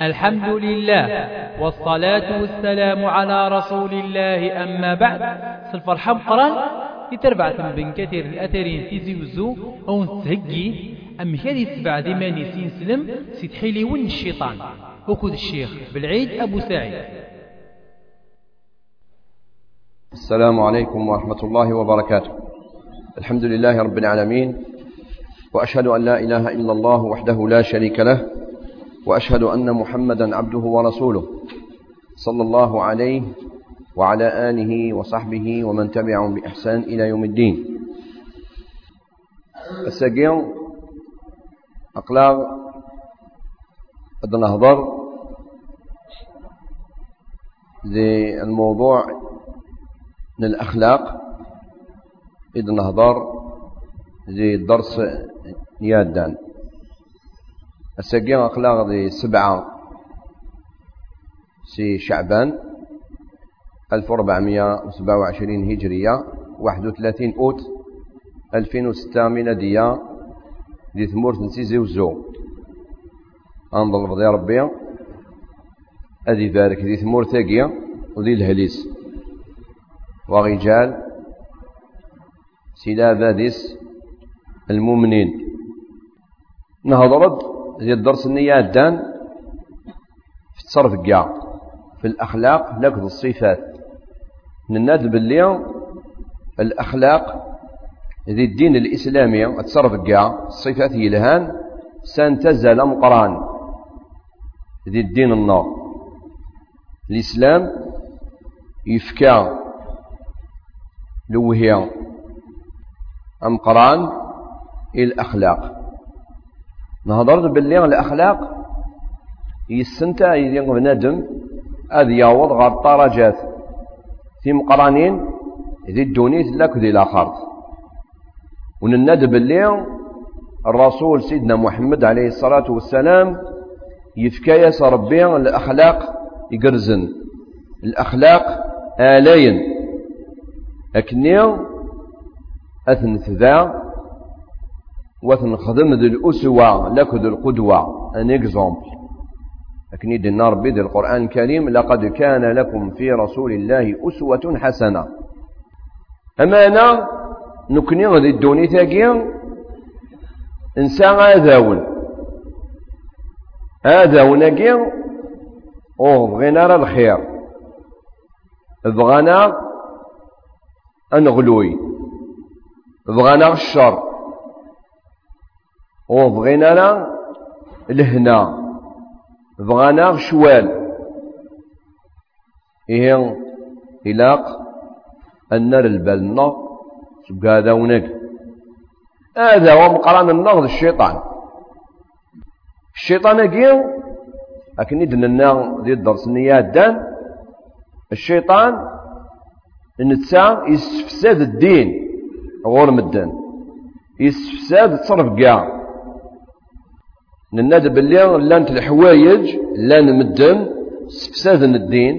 الحمد لله والصلاة والسلام على رسول الله أما بعد سلفرحة بقران يتربع بن كثير الأثرين تيزي وزو أو نتهجي أم هذه سبع دماني سين سلم سيتحيلي ون الشيطان. وكود الشيخ بالعيد أبو سعيد. السلام عليكم ورحمة الله وبركاته. الحمد لله رب العالمين وأشهد أن لا إله إلا الله وحده لا شريك له وأشهد أن محمدا عبده ورسوله صلى الله عليه وعلى آله وصحبه ومن تبعهم بإحسان إلى يوم الدين. السجين أقلاغ قد نهضر للموضوع من الأخلاق إذ نهضر زي الدرس نيادان السجين أخلاق ذي سبعة. سي شعبان 1427 هجرية 31 أوت 2006 ميلادية دي ثمورة نسيزي وزو أنظر بضي ربي. أدي بارك دي ثمور ثاقية وذي الهليس. ورجال سلا بادس المؤمنين. نهضرد زي الدرس النية دان في التصرف كاع في الأخلاق لك الصفات. نناد باللي الأخلاق ذي الدين الإسلامي التصرف كاع الصفات يلهان سنتزل مقران. ذي الدين النار. الإسلام يفكى لوهيا. أمقران الأخلاق نهضر باللي الأخلاق يستنتع يدي بنادم أذ يعوض غير الطرجات. في مقرانين ذي الدونيت لك ذي الآخر. ونناد باللي الرسول سيدنا محمد عليه الصلاة والسلام يفكايس ربي الأخلاق يقرزن. الأخلاق آلين. أكني أثنث وتنخدم ذي الأسوة لك ذي القدوة. ان اكزومبل لكن يدنا ربي ذي القرآن الكريم لقد كان لكم في رسول الله أسوة حسنة. أما أنا نكني ذي الدوني تاقي إنسان آذاون. آذاون أقي وبغينا الخير. بغانا أنغلوي. بغانا الشر. وبغينا لا؟ لهنا. بغانا شوال إيه إلاق نر البلنا هذا ونك هذا هو مقران النغض الشيطان. الشيطان أكيد لكن يدنا ذي الدرس النيات دان الشيطان نتسا يستفسد الدين غور مدن يستفسد تصرف كاع ننادى باللي لانت الحوايج لأن مدن استفسادن الدين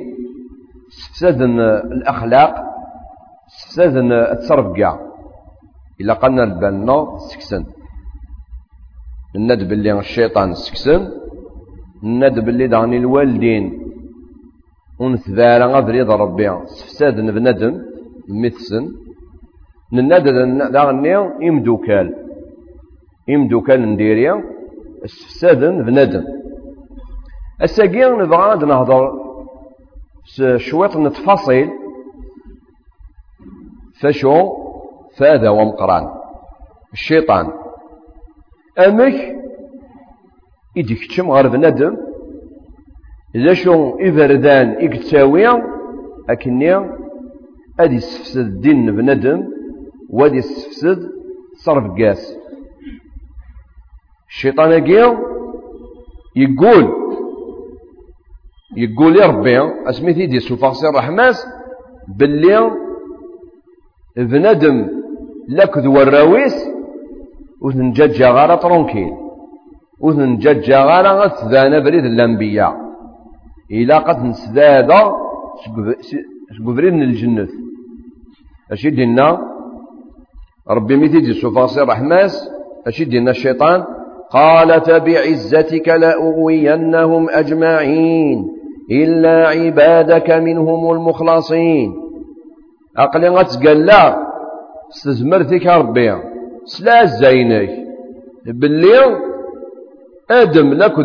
استفسادن الأخلاق استفسادن التصرف كاع إلا قلنا البالنا سكسن. ننادى باللي الشيطان سكسن. ننادى باللي دعني الوالدين. ونثبالا غفريض ربي. استفسادن بندم مثسن ننادى دعني إمدوكال. إمدوكال نديريا. استفسادا بنادم. الساقي نبغى نهضر شويط نتفاصيل. فشو؟ فاذا ومقران الشيطان. أمك إديك تشم غير بنادم. إذا شو إبردان إكتاوي أكني أدي يستفسد الدين بنادم وأدي يستفسد صرف قاس. الشيطان أجيو يقول يقول يا ربي اسميتي دي سوفاغسي الرحماس باللي بنادم لك ذو الراويس وثنجاجا غارة ترونكيل وثنجاجا غارة تذانا بريد الأنبياء. إلا قد نسدادا سقبريد من الجنة. أشي دينا ربي ميتي دي سوفاغسي الرحماس أشي دينا الشيطان؟ قال فبعزتك لأغوينهم أجمعين إلا عبادك منهم المخلصين. أقلي غتقلا استزمرتك ربي سلا زينك. باللي أدم لك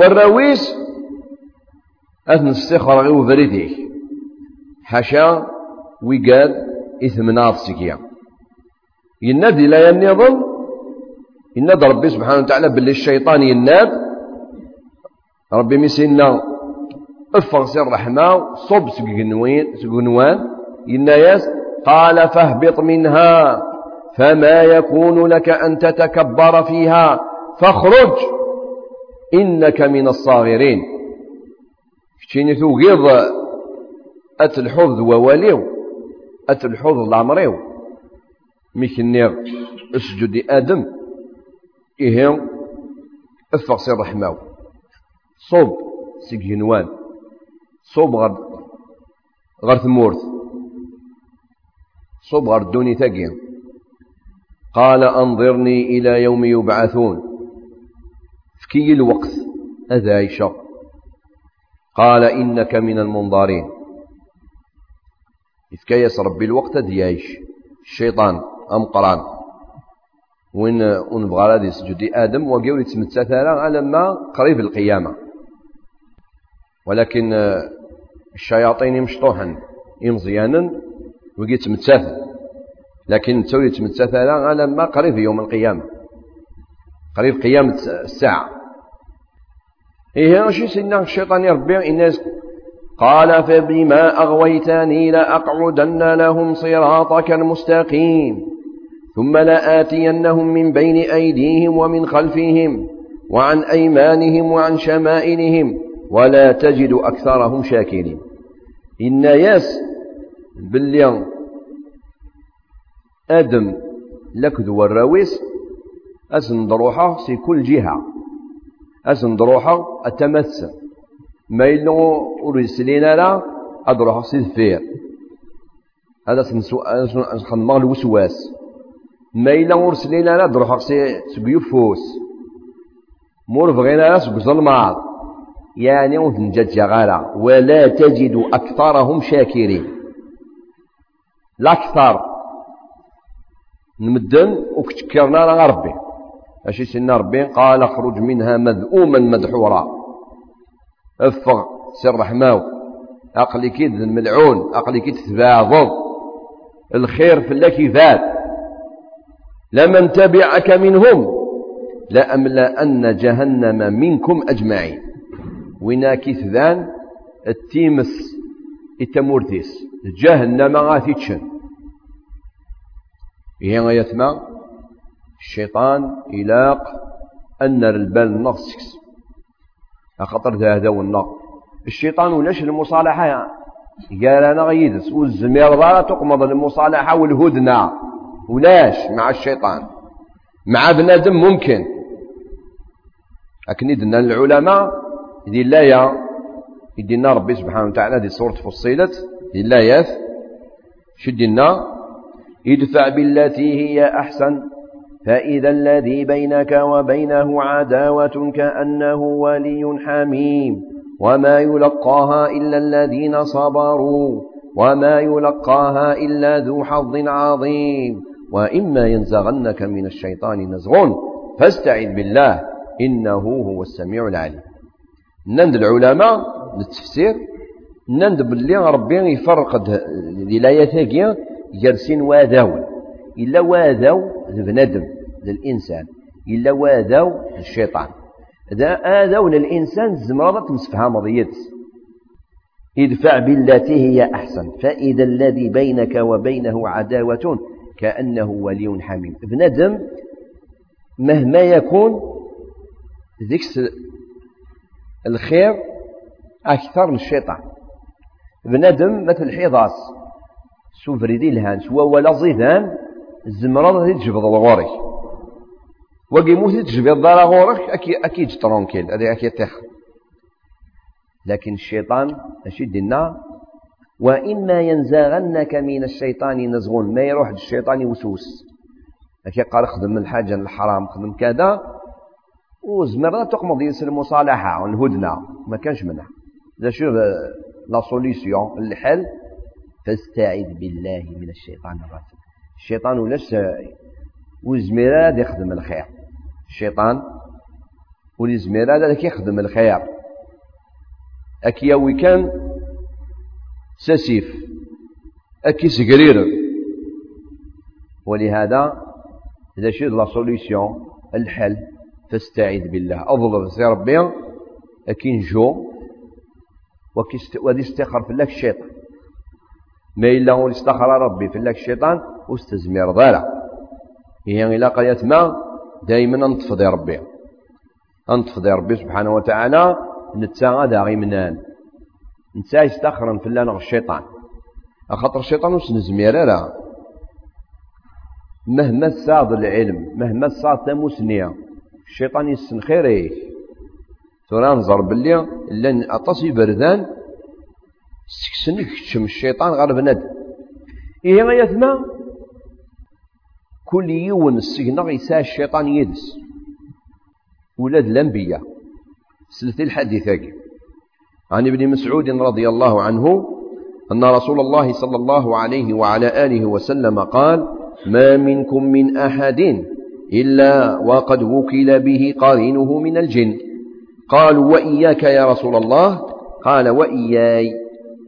والراويس اثن استخر غير وفريديك حاشا وقال إثمنا سكيا ينادي لا ينظم يناد ربي سبحانه وتعالى باللي الشيطان يناد ربي مسينا افغ سير الرحمة صب سقنوان يناياس قال فاهبط منها فما يكون لك أن تتكبر فيها فاخرج إنك من الصاغرين. كتشيني توقيض أتلحوظ وواليو أتلحوظ العمريو. ميكنيغ أسجد آدم. إيه افق سير رحماو صوب سجنوان صوب غر غر ثمورث صوب غر دوني ثقيا قال أنظرني إلى يوم يبعثون. فكي الوقت هذا عيشة. قال إنك من المنظرين. إذ كيس ربي الوقت ديايش الشيطان أم قران. وين ونبغى غادي يسجد. آدم وقيول يتمتثل على ما قريب القيامة. ولكن الشياطين يمشطوحا يمزيانا وقي يتمتثل لكن تسوي يتمتثل على ما قريب يوم القيامة. قريب قيامة الساعة. إيه شي سيدنا الشيطان يربي الناس قال فبما أغويتني لأقعدن لهم صراطك المستقيم. ثم لآتينهم من بين أيديهم ومن خلفهم وعن أيمانهم وعن شمائلهم ولا تجد أكثرهم شاكرين إن ياس باللي آدم لكذو الراويس أسن دروحة في كل جهة أسن دروحة التمثل ما يلو ورسلين لا أدروح سيدفير هذا سنسو خدمة الوسواس ما يلو ورسلين لا أدروح سبيوفوس مور بغينا لا سبزلمات يعني وتنجد غالا ولا تجد أكثرهم شاكرين. الأكثر نمدن وكتكرنا ربي. أشي سنة ربي قال اخرج منها مذءوما مدحورا. افغ سر رحماو. أقلي كيد الملعون أقلي كيد تباغض. الخير في الله كيفات لمن تبعك منهم لأملأن جهنم منكم أجمعين. وينا كيثذان التيمس التمورتيس جهنم غاثيتشن هي غايتما الشيطان إلاق أن البال نغسكس خاطر هذا والنار. الشيطان ولاش المصالحة. قال أنا غيدس والزمير تقمض المصالحة والهدنة. ولاش مع الشيطان. مع بنادم ممكن. لكن إذن العلماء يدي الله يدينا ربي سبحانه وتعالى دي سورة فصيلت يدي الله ياث شدنا يدفع بالتي هي أحسن فإذا الذي بينك وبينه عداوة كأنه ولي حميم. وما يلقاها إلا الذين صبروا وما يلقاها إلا ذو حظ عظيم. وإما ينزغنك من الشيطان نزغ. فاستعذ بالله إنه هو السميع العليم. نند العلماء للتفسير نند باللي ربي يفرق الآيات جرسين واذاون إلا واذاو بنادم للإنسان إلا واذاو الشيطان. إذا آذون الإنسان زمرضة مسفها مضيت. ادفع بالتي هي أحسن. فإذا الذي بينك وبينه عداوة كأنه ولي حميم. بندم مهما يكون ذيك الخير أكثر من الشيطان. بندم مثل حيضاس سوفريدي الهانس ولا زيدان الزمرضة تجبض الغوري وقيموثي تجبي الدار غورك أكي أكيد ترونكيل هذا أكيد تخ. لكن الشيطان أشد النار وإما ينزغنك من الشيطان نزغ ما يروح الشيطان يوسوس. أكي قال خدم الحاجة الحرام خدم كذا وزمرنا تقمض ينس المصالحة والهدنة ما كانش منها ذا شو لا سوليسيون الحل فاستعذ بالله من الشيطان الرجيم. الشيطان ولاش وزميرة يخدم الخير. الشيطان ولزميرة هذا يخدم الخير. أكياوي كان سسيف أكي سقرير ولهذا إذا شد لا سوليسيون الحل فاستعذ بالله. أضرب في ربي. أكي نجو. ودي استخر في الله الشيطان. ما إلا هو استخر ربي في الله الشيطان واستزمير ضالع هي إلا قريت ما دائما أنتفض ربي. أنتفض ربي سبحانه وتعالى. نتا هذا غيمنان نتا يستخرن في الله الشيطان. خاطر الشيطان وش نزمير لا مهما صاد العلم مهما صاد تموسنيا الشيطان يسن خيريه ترى نظر باللي لأن اطاسي بردان سكسن يكتشم الشيطان غير بنادم. إيه ما يثنى؟ كل يوم السجن يسا الشيطان يدس. ولاد الأنبياء سلسلة الحديث عن ابن مسعود رضي الله عنه أن رسول الله صلى الله عليه وعلى آله وسلم قال ما منكم من أحد إلا وقد وكل به قارنه من الجن. قالوا وإياك يا رسول الله؟ قال وإياي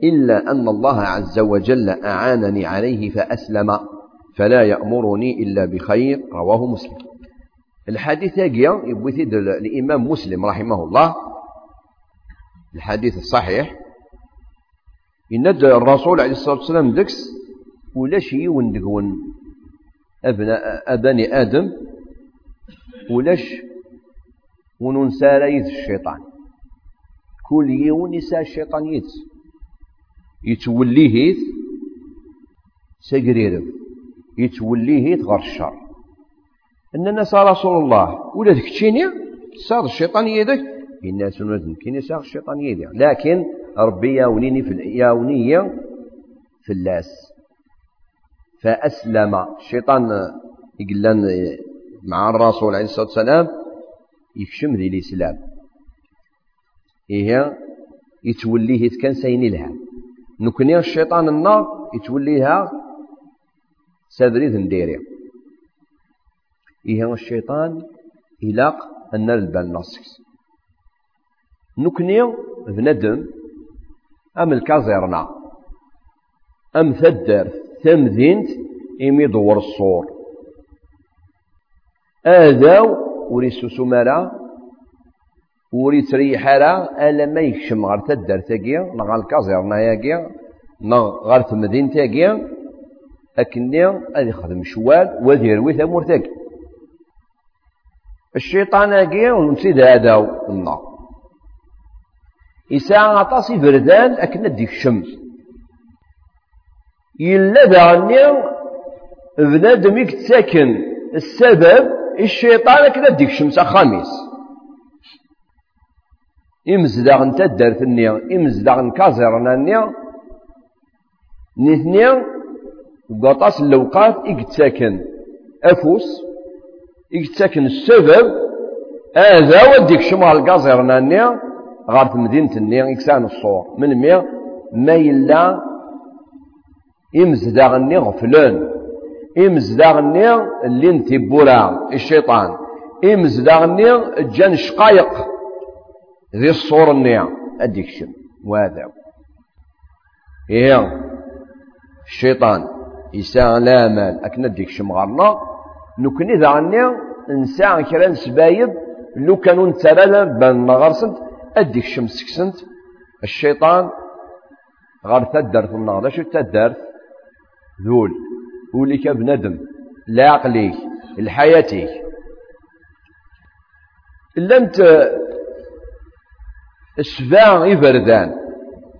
إلا أن الله عز وجل أعانني عليه فأسلم فلا يأمرني إلا بخير. رواه مسلم. الحديث هاقيا يبوثيد الإمام مسلم رحمه الله. الحديث الصحيح. إن الرسول عليه الصلاة والسلام دكس ولاش يون دقون أبناء أبني آدم ولاش وننسى ريث الشيطان. كل يوم يسا الشيطان يتس يتوليه سقريرب يتوليه غير الشر. إننا صار رسول الله. ولا تشيني صار الشيطان يدك. الناس نزل كين صار الشيطان يدك لكن ربي ياونيني في ياوني في اللاس. فأسلم. الشيطان يقلن مع الرسول عليه الصلاة والسلام يكشم ذي الإسلام. إيه يتوليه كان سين لها. نكني الشيطان النار يتوليها سادريد نديري. إيه الشيطان إلاق أن البال نصكس نكني بندم أم الكازيرنا أم ثدر ثمذينت إمي دور الصور. آذاو وريسو سمارا وري تريح راه ألا ما يكشم غير تدار تاكيا نا غير الكازيرنا ياكيا نا غير تمدين تاكيا اكني غادي يخدم شوال وادي يروي ثمور تاكي. الشيطان اكيا ونسيد هذا النار. يسعى عطاس بردان أكنا ديك الشمس. إلا دعني بنادم يتساكن السبب الشيطان أكنا ديك الشمس الخميس إمزدغ أنت الدار في النير إمزدغ كازرنا نانيا نثنير قطاس اللوقات يتساكن أفوس يتساكن السبب هذا وديك شمال كازرنا نانيا غار مدينة النية إكسان الصور. من مي ما يلا إمزداغ النية غفلون إمزداغ النية اللي انتبورا الشيطان. إمز إمزداغ النية جان شقايق ذي الصور النية أديكشن وهذا إيه الشيطان يساء لا مال. أكن أديكشن غرنا نكني ذا النية إنسان كران سبايب لو كانوا انتبالا بان غرسنت أدي الشمس كسنت الشيطان غار تدرت النهار أشو تدرت ذول وليك بندم لا عقلي لحياتي لمت بردان إبردان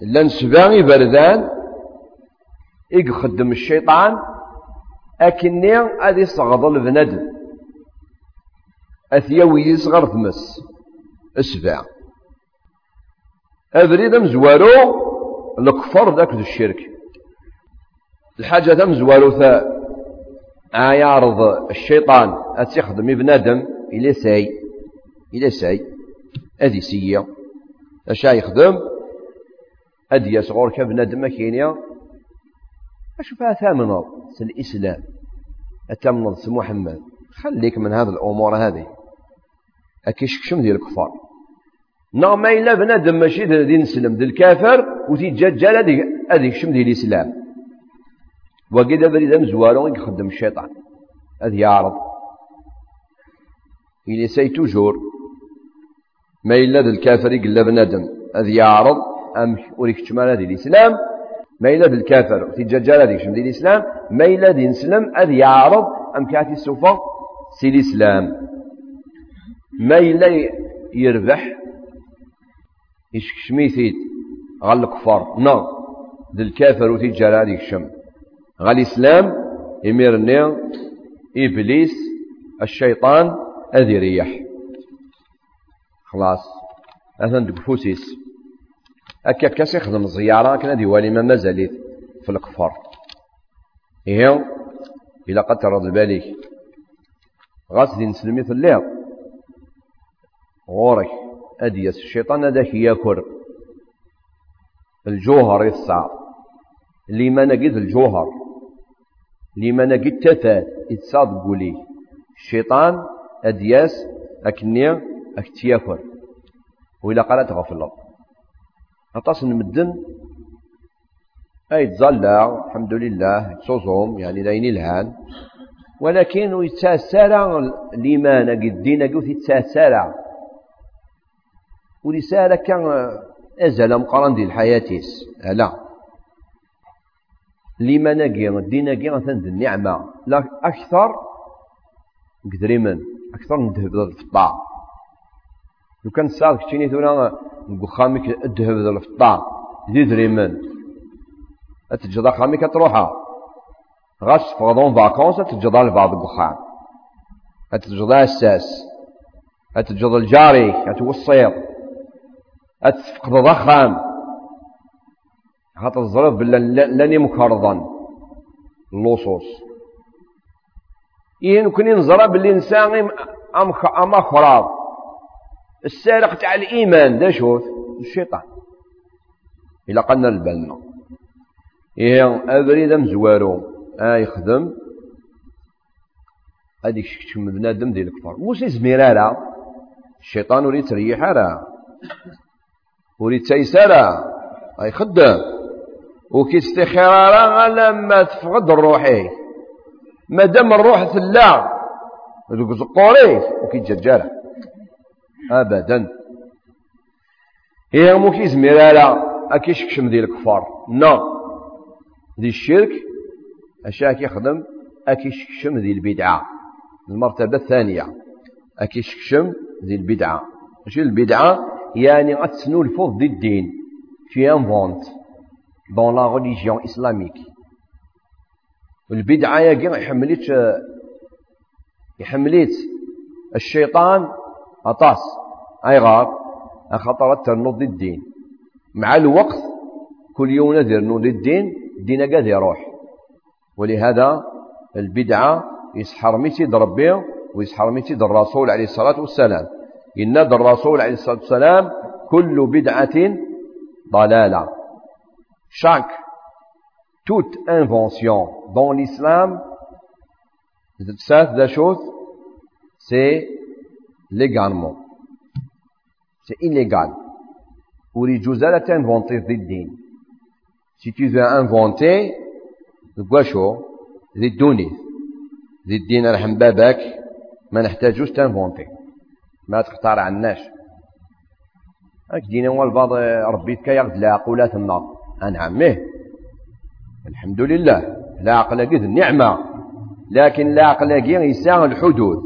لن بردان إبردان يخدم الشيطان أكني أدي صغض البندم. أثيوي يصغر ثمس سباع أبريد مزوالو الكفر ذاك الشرك. الحاجة ذا ثا عيارض الشيطان أتخدم ابن آدم إلى ساي إلى ساي. أذي سيا. أشا يخدم؟ أدي يصغر كابن آدم كينيا؟ أشوفها ثامنة الإسلام أتمنض محمد. خليك من هذه الأمور هذه. أكيشكشم ديال الكفار. نعم إلا بنادم ماشي دي نسلم دي الكافر وتيجاجال هذيك شم ديال الإسلام. وقيد بريد مزوارو يخدم الشيطان. هذا يعرض. إلي سي توجور. ما إلا الكافر يقل بنادم. هذا يعرض. أم وريك تشمال هذه الإسلام؟ ما إلا ذا الكافر. تيجاجال هذيك شم ديال الإسلام. ما إلا ذي نسلم هذا يعرض. أم كاتي السوفا سي الإسلام. ما إلا يربح يشكشميثيد غال الكفار. نو ذي الكافر وتيجار هذيك الشم غال الإسلام يميرني إبليس الشيطان أذي ريح خلاص. أثن دقفوسيس أكا كاس يخدم الزيارة كنا دي والي ما مازاليت في الكفار. إيه إلا قد ترد بالك غاس دي نسلمي في الليل. غورك أديس الشيطان هذاك ياكل. الجوهر يتصعب اللي ما نجد الجوهر. اللي ما نجد تفات يتصاد قولي الشيطان أدياس أكني أكتياكل وإلا قالت غفلة أطاس المدن. أي تزلع الحمد لله تصوصهم يعني داين الهان ولكن يتسارع الإيمان قد دين قد ورسالة كان أزل مقارن دي الحياتيس لا لما نجي الدين نجي غثن النعمة. لا أكثر قدريمن أكثر من ذهب الفطاع لو كان ساعة كتيني ثونا خامك الذهب الفطاع دي دريمن أتجد خامك تروحها غاش فغضون فاكونس أتجد لبعض القخام أتجد الساس. أتجد الجاري. أتوصير أتفقد ضخام خاطر الظرف بلا لاني مكرضا اللصوص. يمكن نزرى باللي نسان أما خراب السارق تاع الإيمان دا شوف الشيطان. إلا قلنا البلنا إيه أبريد مزوارو آه يخدم. هذيك شكشم بنادم ديال الكفار. موسى زميرارا الشيطان تريح راه وريد تيسارة أي خدام. وكيستخيرارا لما تفقد الروحي مادام الروح ثلا ذوك زقوري وكيتجرجر ابدا. هي مو كيزمير لا اكيشكشم ديال الكفار. نا. دي الشرك. اشا كيخدم اكيشكشم ديال البدعة. المرتبة الثانية. اكيشكشم ديال البدعة. ماشي البدعة يعني أتسنو الفوض دي الدين في انفونت دون لا ريليجيون إسلاميك البدعة يا يحمليت يحمليت الشيطان أطاس. أي غار؟ أخطر تنوض الدين. مع الوقت كل يوم نذر نوض الدين الدين قاد يروح. ولهذا البدعة يسحر ميتي ربي ويسحر ميتي الرسول عليه الصلاة والسلام. إن الرسول عليه الصلاة والسلام كل بدعة ضلالة. Chaque toute invention dans l'islam ça la chose c'est légalement. C'est illégal. ويجوز لا تنفونتي ضد الدين si tu veux inventer quoi شو ضد الدوني ضد الدين رحم بابك ما نحتاجوش تنفونتي ما تختار عناش. دينا والبعض ربيت كي ياخذ العقولات النار أنعمه الحمد لله. العقل قد النعمة لكن العقل قد يساء الحدود.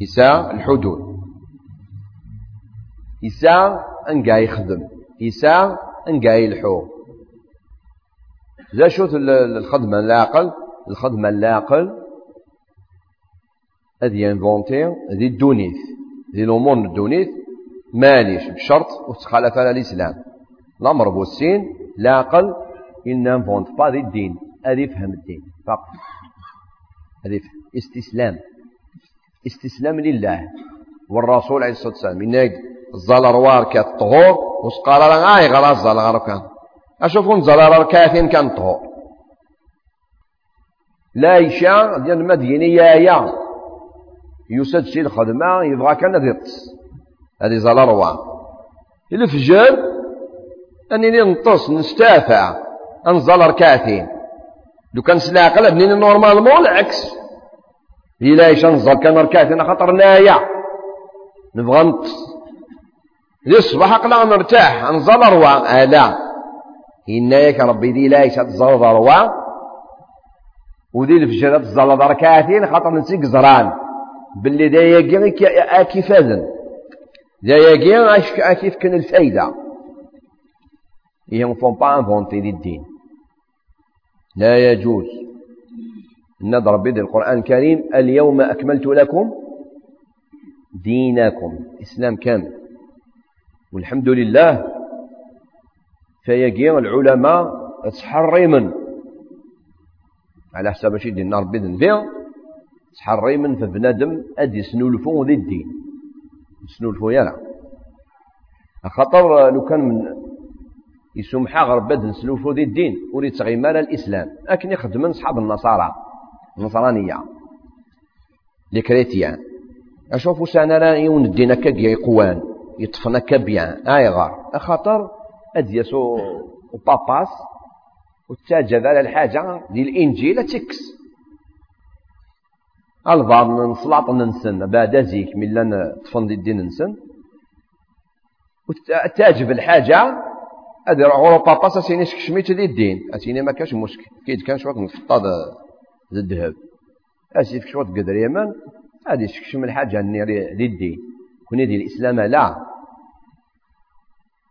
يساء الحدود. يساء أنقا يخدم. يساء أنقا يلحو. ذا شوت الخدمة العقل الخدمة العقل هذه ينفونتي ذي الدونيث. ذي الأمور الدونيث ماليش بشرط وتخالف على الإسلام. الأمر بوسين لا أقل إن نفونت با ذي الدين. هذه يفهم الدين فقط. هذه استسلام. استسلام لله. والرسول عليه الصلاة والسلام إنك الزلروار كالطهور وسقال راه غير الزلغار كان. أشوفون زلروار كاثين كان طهور. لا يشاء ديال المدينة يا يا يسد شي الخدمة يبغى كان يطس هذه زلروار الفجر أنني نطس نستافع أنزل ركعتين لو كان سلاقل بنين نورمالمون العكس إلا إيش نزل كان ركعتين خاطر نايا. نبغى نطس ذي الصباح قلا نرتاح نزل روا آلا. إنايك ربي ذي لا إيش تزل روا وذي الفجر تزل ركعتين خاطر نسيك زران. باللي دا يقي كيف أذن. دا يقي كيف كان الفايدة. ils ne font pas inventer الدين. لا يجوز. نضرب بيد القرآن الكريم. اليوم أكملت لكم دينكم. إسلام كامل. والحمد لله. فيجي العلماء تحري من على حساب شي دين ربي ذنبيع تحري من فبنادم أدي سنولفو ذي الدين. سنولفو يلا خطر لو كان من يسمح غير بد نسلوفو ذي الدين وريد تغيمال الإسلام. لكن يخدم صحاب النصارى. النصرانية. لكريتيان. أشوفوا سانا لا يون الدين كاكيا قوان يطفنا كبيان آي غار أخاطر أديسو وباباس. وتاجد على الحاجة. ديال الإنجيل تكس. الفار نصلاط ننسن بعد زيك من لنا طفن الدين ننسن. وتعجب الحاجة هذا غورو بابا ساسيني سكشميت دي الدين. أسيني ما كاش مشكل. كيد كان شوك نفطا الذهب. اسيف شوط قدر يمن هذه سكشم الحاجة دي الدين. كوني دي الإسلام لا.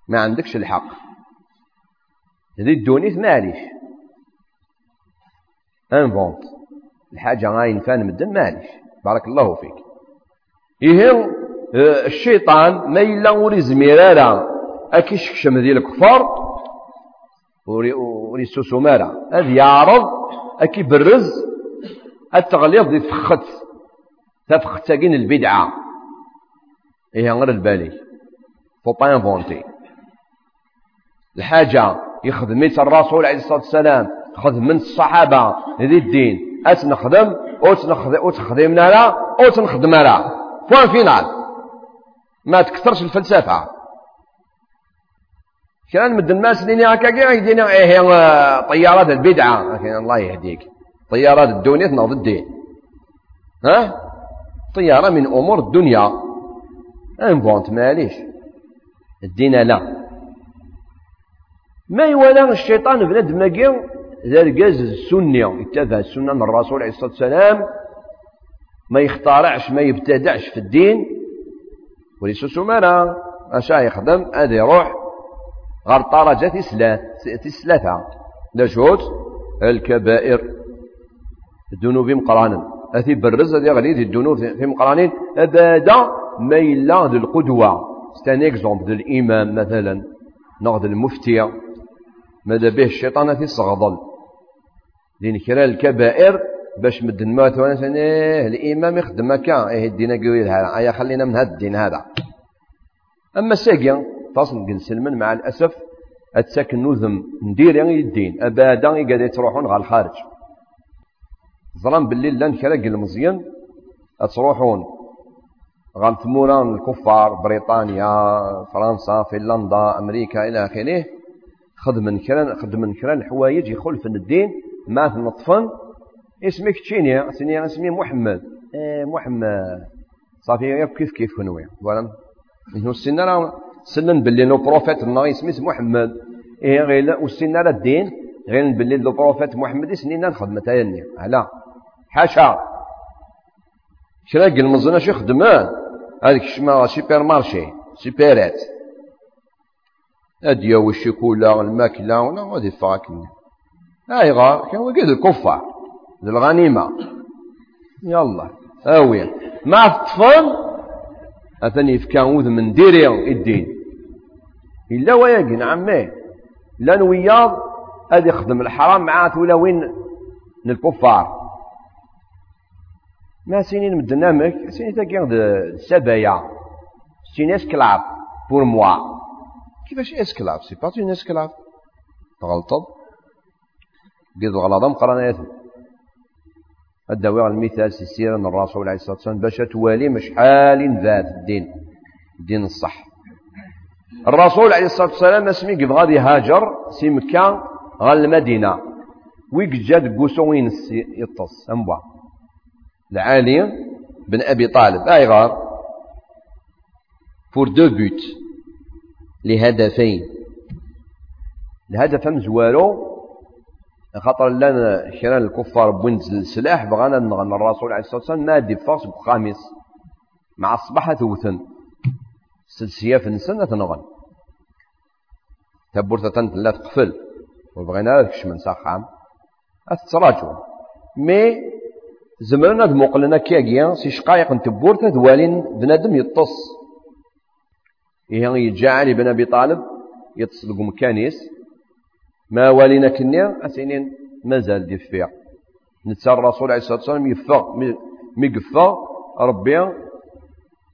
ما عندكش الحق. ذي الدونيت معليش انفونت الحاجة غاين فان مدن معليش بارك الله فيك. إيه الشيطان ما إلا وري زميرارا. أكي شكشم ذي الكفار وري سوسو مارا. هذا يعرض أكي برز التغليظ ذي فخت تفخت ساقين البدعة. إيه غير البالي فو با انفونتي الحاجة يخدميت الرسول عليه الصلاة والسلام خدم من الصحابة ذي الدين. أتنخدم أو تخدمنا لا أو تنخدم لا فوان فينال ما تكثرش الفلسفة. كان مد الناس ديني هكا كاع؟ يدينا هي طيارات البدعة لكن الله يهديك. طيارات الدنيا تنوض الدين. ها؟ طيارة من أمور الدنيا. انفونت ماليش. الدين لا. ما يولى الشيطان بنادم ماكي ذا الجاز السنة يتبع السنة من الرسول عليه الصلاة والسلام ما يخترعش ما يبتدعش في الدين. وليس سمانا أشا يخدم هذا يروح غير طرجة تسلثة لشوت الكبائر. الذنوب مقرانا أثي برز هذه غني الذنوب في مقرانين أبدا ما إلا القدوة. ستان اكزومبل ديال الإمام مثلا. ناخذ المفتي. ماذا به؟ الشيطان في الصغضل. لين كرا الكبائر باش مد الموت وأنا إيه الإمام يخدم هكا إيه الدين قوي هذا ايا خلينا من هذا الدين هذا. أما الساقي تصل سلمان مع الأسف أتساكن نوذم ندير يعني الدين. أبدا قاعد تروحون على الخارج. ظلام بالليل لأن كلاق المزيان. تروحون ثموران الكفار بريطانيا فرنسا فنلندا أمريكا إلى آخره. خدم كرا خدم كرا الحوايج يخلف الدين. ما نطفن. اسمك تشيني سني اسمي محمد. إيه محمد. صافي كيف كيف كنوي ولا إنه السنة سنن باللي لو بروفيت الله سميت محمد. إيه غير وسنا على الدين غير باللي لو بروفيت محمد سنين الخدمة تايني لا حاشا. شرا قال مزنا شي خدمان هذيك شما سوبر مارشي سوبرات أديا والشيكولا الماكلة ولا غادي فاكن هاي غا كان وقيد الكفار. الغنيمة. يلا أوي. مع الطفل أثني يفكا من ديري الدين. إلا وياقي نعم. ميه لأن وياض هذا يخدم الحرام ولا وين الكفار ما سينين مدنامك سينين تاكي سبايا. سينين اسكلاف بور موا. كيفاش اسكلاف سي با اون اسكلاف تغلطض قد غلطة مقرنات الدواء المثال سي سيرة الرسول عليه الصلاة والسلام باش توالي مشحال ذات الدين الدين الصح. الرسول عليه الصلاة والسلام اسمي كيف غادي هاجر سي مكة غا المدينة. ويك جاد قوسوين يطص أمبوا. العالي بن أبي طالب. أي غار؟ فور دو بوت لهدفين. الهدف مزوارو خاطر لنا كران الكفار بوينت السلاح بغانا نغنى الرسول عليه الصلاة والسلام ما دي فاس بخامس. مع الصباح توثن سلسياف نسن تنغن. تبورتا تنت لا تقفل. وبغينا كش من ساخام أتتراجعوا مي زمرنا د موقلنا كياكيا سي شقايق نتبورتا دوالين بنادم يطص. إيه يجعل علي بن أبي طالب يطص لكم كانيس. ما والينا كنيا أسينين مازال دي فيها نتسى الرسول عليه الصلاة والسلام يفق ميقفا ربي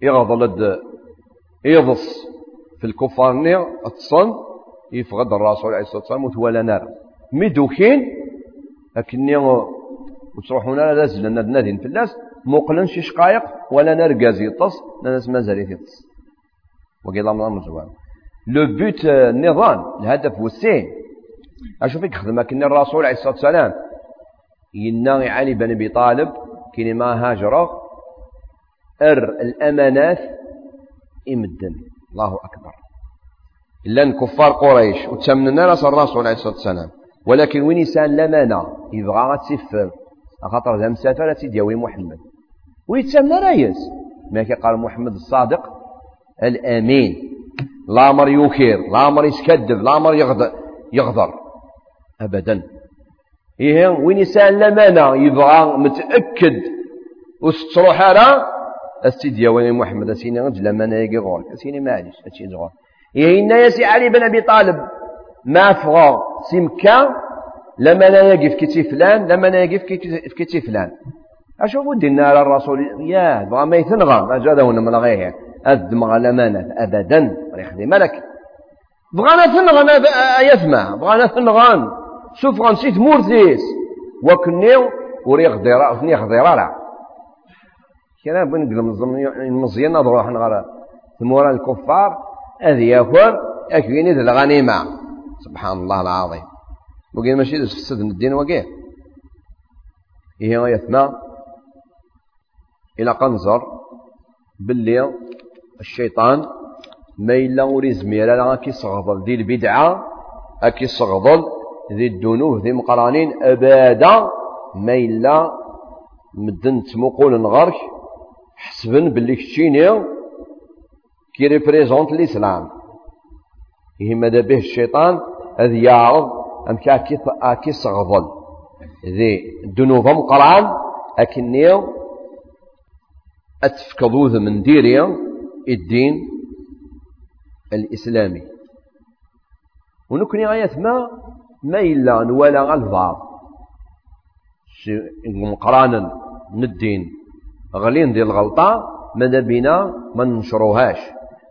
يغضل يضص في الكفار نير أتصن يفقد الرسول عليه الصلاة والسلام وتولى نار. مدوكين لكني وتروحون لا لازل نادين في الناس مقلن شي شقايق ولا نار غاز يطص الناس مازال يطص وقيل الله مزوان لو بوت النظام الهدف والسين أشوف فيك خدمة كني الرسول عليه الصلاة والسلام. ينا علي بن أبي طالب كيني ما هاجر. أر الأمانات إمدن. الله أكبر. لأن كفار قريش. وتسمنا رأس الرسول عليه الصلاة والسلام. ولكن وين يسأل لمانا؟ يبغى تسفر. خاطر ذا مسافر سيدي محمد. ويتسمى رايس ما قال محمد الصادق؟ الأمين. لا مر يوكير. لا مر يسكذب لا مر يغدر. أبدا. إيه وين يسأل لمانا يبغى متأكد. وستروح على السيد يا محمد سيني غد لمانا يجي غور. سيني معليش هادشي زغور إيه إن يا سي علي بن أبي طالب ما فغا سمكا لما لا يقف كتي فلان لما لا يقف كتي فلان. أشوفوا دينا على الرسول يا بغا ما يثنغى. ما جاده من غيره أدمغ لمانة أبدا يخدم لك بغانا ثنغن يثمع بغانا ثنغن شوف غنسيت مورثيس وكنيو وريغ ديرا ثنيغ ديرا كنا بنقل المزيان نروح نغرا ثمورا الكفار. أذ ياكل أكيني ذي الغنيمة. سبحان الله العظيم. وقيل ماشي تفسد الدين وقيل. إيه يثنى إلى قنزر. باللي الشيطان ما إلا وري زمير راه كيصغضل. ذي البدعة كيصغضل ذي الدنوه ذي مقرانين أبدا ما إلا مدن تمقول نغرك حسبا باللي كتشيني كي ريبريزونت الإسلام. ماذا به الشيطان هذ يعرض أم كي صغضل ذي الدنوب مقران أكني أتفكضوذ من ديريا الدين الإسلامي. ونكني غاية ما ما إلا نوالا البعض مقرانا ندين. غلين ديال الغلطة ماذا بينا ما ننشروهاش.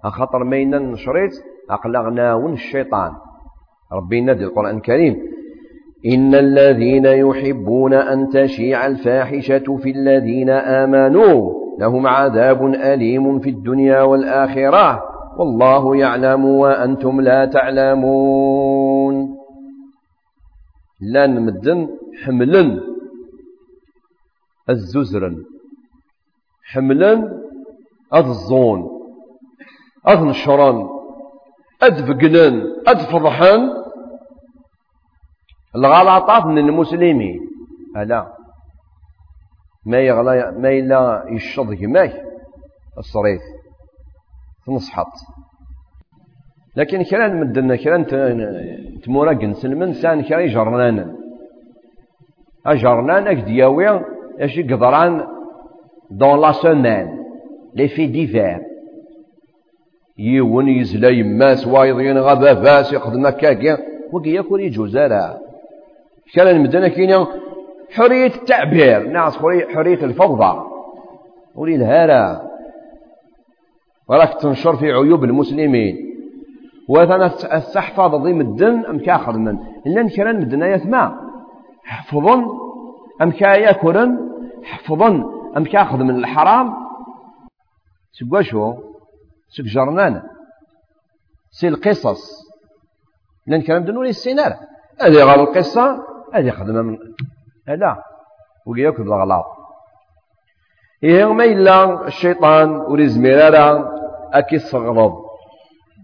خاطر ما إنا نشريت أقلغناون الشيطان. ربي ينادي القرآن الكريم. إن الذين يحبون أن تشيع الفاحشة في الذين آمنوا لهم عذاب أليم في الدنيا والآخرة. والله يعلم وأنتم لا تعلمون. لأن مدن حملا الززرا حملا أذ الظون أذ نشرا أذ فقنان أذ فضحان الغلطات من المسلمين. ألا. ما يغلا ما إلا يشض كماك الصريف. تنصحط. لكن كرا مدنا كرا تموراقن سلمن سان كرا جرنان أجرنان أكدياوي أشي قدران دون لا سومان لي في ديفير يون يزلا يماس وايضين غابا فاس يخدم هكاكيا وكي ياكل يجوز راه كان المدنة كاين حرية التعبير ناس حرية الفوضى. ولي الهارة وراك تنشر في عيوب المسلمين. وثنا استحفظ ضيم الدن أم كاخذ من؟ إلا كرا مدن يثمع حفظن أم كاياكرن حفظن أم كاخذ من الحرام. سقوشو سك جرنان. سي القصص لأن كلام دنو لي السينار. هذه غير القصة. هذه خدمة من هذا. وقياك بالغلاط إيه ما إلا الشيطان وري زميرارا أكي صغرض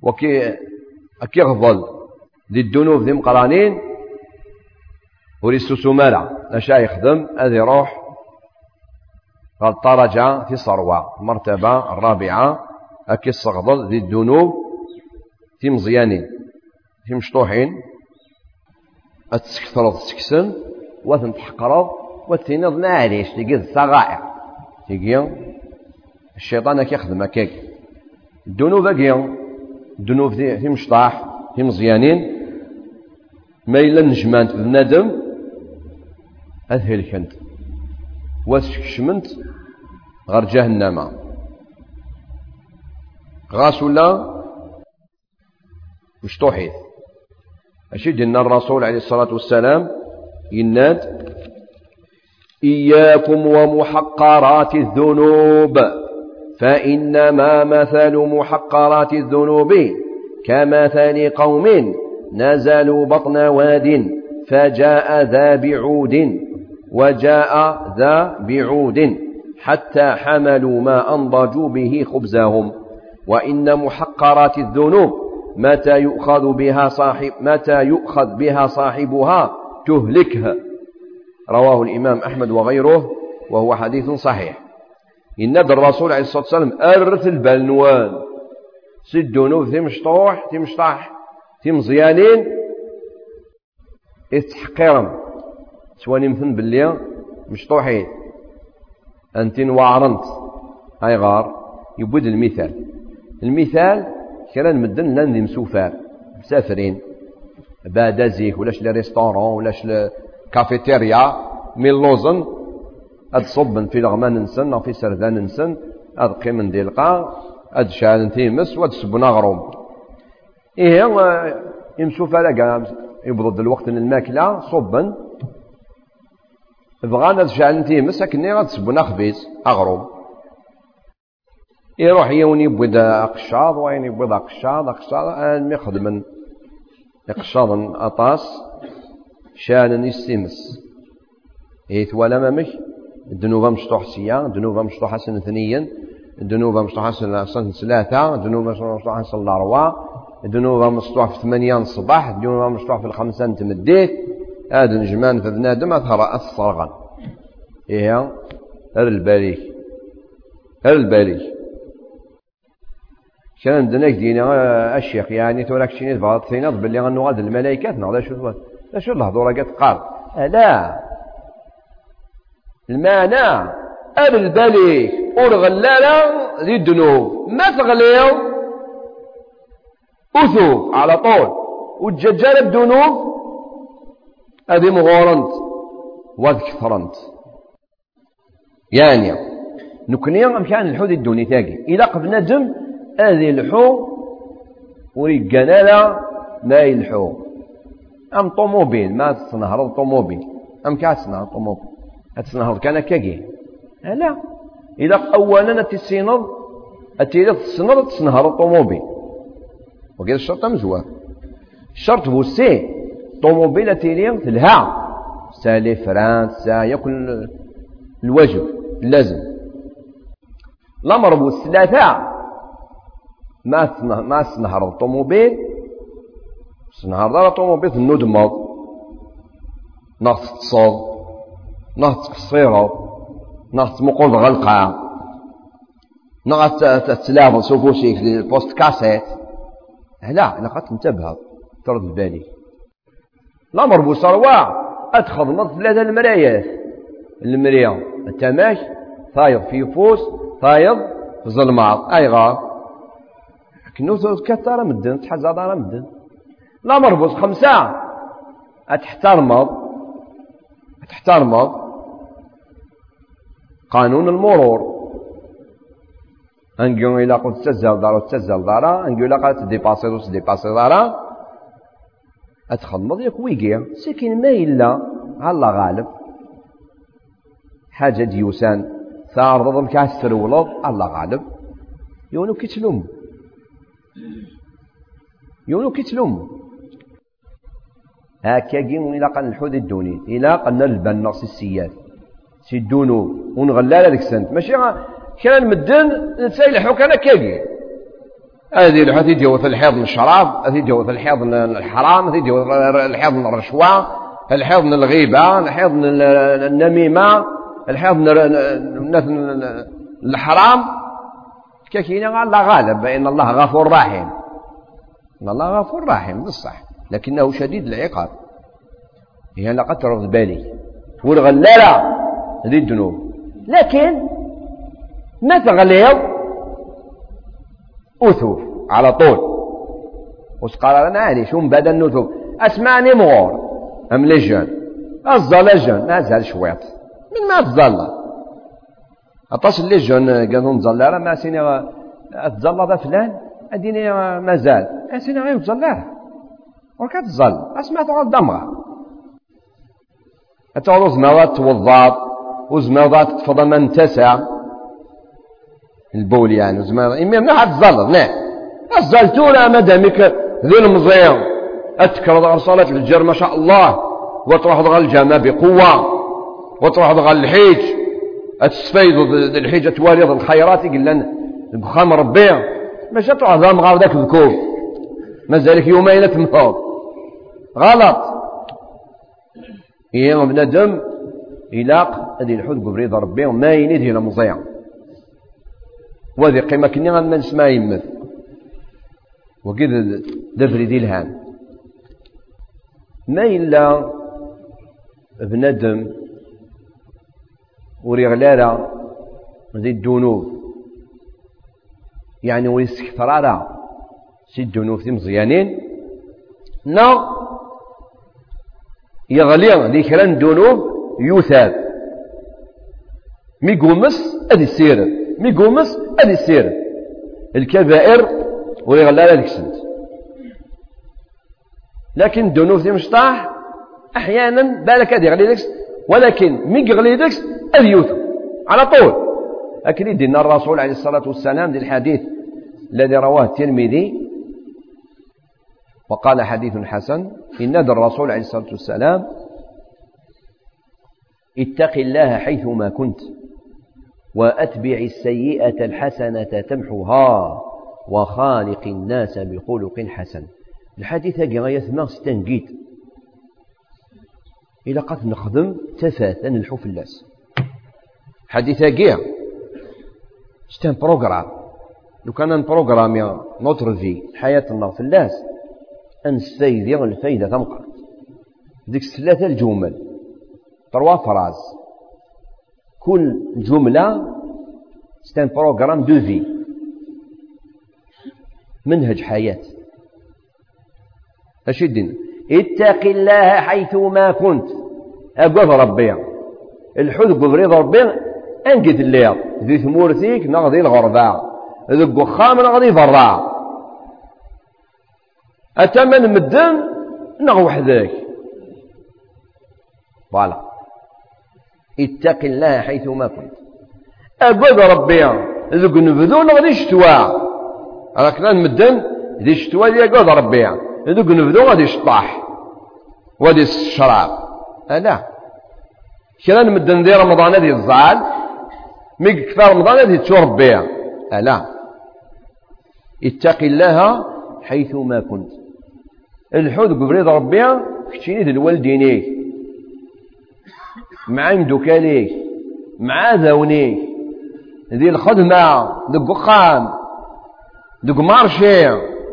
وكي أكي غضل. ذي الدنوب ذي مقرانين. وري السوسومارا أشا يخدم هذه يروح قال طرجة في صروة المرتبة الرابعة أكي الصغضل ذي الذنوب في مزيانين في مشطوحين. أتسكثرض تسكسن وثن تحقرض. وتنض معليش تقيد الصغائر تقي الشيطان كي يخدم هكاك الذنوب هكي الذنوب في مشطاح في مزيانين. ما إلا نجمانت في الندم أذهلكنت وتشكشمنت غير جهنم. غاس ولا؟ مشطوحيث أشد أن الرسول عليه الصلاة والسلام يناد إياكم ومحقرات الذنوب. فإنما مثل محقرات الذنوب كمثل قوم نزلوا بطن واد فجاء ذا بعود وجاء ذا بعود حتى حملوا ما أنضجوا به خبزهم وإن محقرات الذنوب متى يؤخذ بها صاحب متى يؤخذ بها صاحبها تهلكها رواه الإمام أحمد وغيره وهو حديث صحيح إن الرسول عليه الصلاة والسلام أرث البلنوان. سدونو في مشطوح في مشطاح في مزيانين. استحقيرا سواني مثل باللي مشطوحين. أنتين وعرنت هاي غار. يبود المثال. المثال كرا نمدن لأن ذي مسوفار. مسافرين. بعد زيك ولاش لي ريستورون ولاش كافيتيريا من أد صبن في لغمان نسن في سردان نسن أد قيمن دي القا أد شعل تيمس وأد سبنا غروم. إيه يمسوفا لقا يبرد الوقت الماكلة صبا بغانا شعل تيمس أكني غاد سبنا خبيز أغروم. يروح يون يبود أقشاض وين يبود أقشاض أقشاض أن يخدم أقشاض أطاس شان يستمس. إيث ولا ممش الذنوب مشطوح سيا الذنوب مشطوح سنة ثنيا الذنوب مشطوح سنة ثلاثة الذنوب مشطوح سنة الأربعة الذنوب مشطوح في ثمانية الصباح الذنوب مشطوح في الخمسة تمديت هذا نجمان في بنادم أثر الصرغن إيه؟ هر الباليك هر الباليك كان دناك دينا الشيخ يعني توراك شيني تبغى تينض باللي غنو غاد الملائكات نغدا شو شو الهضوره قال. لا. المعنى أبل بالي ورغلالا ذي الذنوب ما تغليو أثوب على طول. وتججال الذنوب هذه مغورنت وذكثرنت يعني نكني أمكان الحوذ الدوني تاقي. إذا قبل نجم هذه الحو وريقنا ما يلحو. أم طوموبيل ما تنهر الطوموبيل أم كاع تنهر تنهر كان كاكي. لا. إذا أولا تسينض أتيري تصنض تنهر الطوموبيل وكذا الشرط مزوار الشرط هو سي. طوموبيل أتيري تلها. سالي فرنسا ياكل الواجب لازم. الأمر بو الثلاثة ما ما سنهر الطوموبيل سنهر دار الطوموبيل الندمض ناخذ تصوض ناخذ تقصيرض ناخذ تمقود غلقة ناخذ تتلاعب سوفوشيك البوست كاسيت. لا أنا قد تنتبه ترد بالي. الأمر بوصروا أدخل نض ثلاثة المرايات المريا التماش. ثايض في فوس. ثايض في ظلمات اي غار كنو كثر مدن تحزر راه مدن لا مربوط خمسة. أتحترمض أتحترمض قانون المرور. انجو إلى قد تزال دارا تزال دارا. انجو إلى قد تديباسي دو تديباسي دارا. اتخمض ياك ويقيا سكن ما إلا الله غالب. حاجة ديوسان ثار ضم كاس ترولض الله غالب. يونو كتلوم يونو كتلوم هكا جيم إلى قن الحوذ الدوني إلى قن البن نص سيدونو ونغلال هذيك السنت. ماشي كان مدن نتسايلحو كان كاقي هذه الحوث يتجوز الحيض من الشراب هذه يتجوز الحيض من الحرام هذه يتجوز الحيض من الرشوة الحيض من الغيبة الحيض من النميمة الحيض من الحرام. كاكينا الله غالب فإن الله غفور رحيم. إن الله غفور رحيم بالصح لكنه شديد العقاب. هي لقد ترد بالي. والغلالة هذه الذنوب لكن ما تغليض أثور على طول. وش قال؟ لنا عادي شو مبدا النثوب. أسمعني مغور. أم لجن الزلجن ما زال شويط. من ما تزلى أطاش اللجن قالوا نزلى راه ما سيني تزلى ذا فلان. أديني مازال سيني غير تزلى وكتزل اسمع تغال دمغة أتغلو زماوات توضاط وزماوات تفضل من تسع البول يعني وزماوات إمي منها تزلط نعم. الزلتونا مدامك ذي المزيان أتكرر على صلاة الجر ما شاء الله. وتروح ضغى الجامع بقوة. وتروح ضغى الحيج أتسفيد الحيج توالي الخيرات يقول بخام ربيع ماشي تروح ذا مغار ذاك الذكور مازالك يومين تمحور غلط. إيه بنادم إلاق هذه الحوت قبريض ربي وما ينيد هنا مضيع. وهذه قيمة كني غنما نسمع يمث وكذا دفري دي الهان. ما إلا بنادم وري غلالة ذي الدنوب. يعني ويستكثر سي الدنوب ذي مزيانين. نا يغلي ذي كران دنوب يوثاب. مي قومس أدي السير مي قومس أدي السير الكبائر ويغلى هذيك السنت لكن الذنوب في مشطاح أحيانا بالك هذه يغلي ديكس ولكن مي يغلي ديكس هذه على طول. أكيد دينا الرسول عليه الصلاة والسلام دي الحديث الذي رواه الترمذي وقال حديث حسن إن الرسول عليه الصلاة والسلام اتق الله حيثما كنت. وأتبع السيئة الحسنة تمحها وخالق الناس بخلق حسن. الحديث هاكي غاية ستنجيت إلى قد نخدم تفاثا نلحو اللاس حديث هاكي c'est un programme. لو كان ن programmer نوتر في حياتنا في اللاس أنستيذي الفايدة تمقر ديك الثلاثة الجمل تروا فراز. كل جملة ستان بروغرام دو في منهج حياة. أشدنا اتق الله حيث ما كنت أقف ربي. الحذ بريض ربي. أنقذ الليل. ذي ثمورتيك نغضي الغرباء ذي القخام نغضي ضراء أتمن مدن نغ وحدك فوالا. اتق الله حيث ما كنت. أقول ربي ذوك نبذو نغضي شتوا راك مدن ذي الشتوى دي قد ربيع ذوك نبدو غادي يشطاح وغادي الشراب لا كرا مدن دي رمضان هذه الزعل مي كثار رمضان هذه تربيع لا اتق الله حيث ما كنت. الحوت قبريض ربيع كتشيني ذي الوالدينيك مع مدوكاليك مع ذاونيك ذي الخدمة ذي القخام دوك مارشي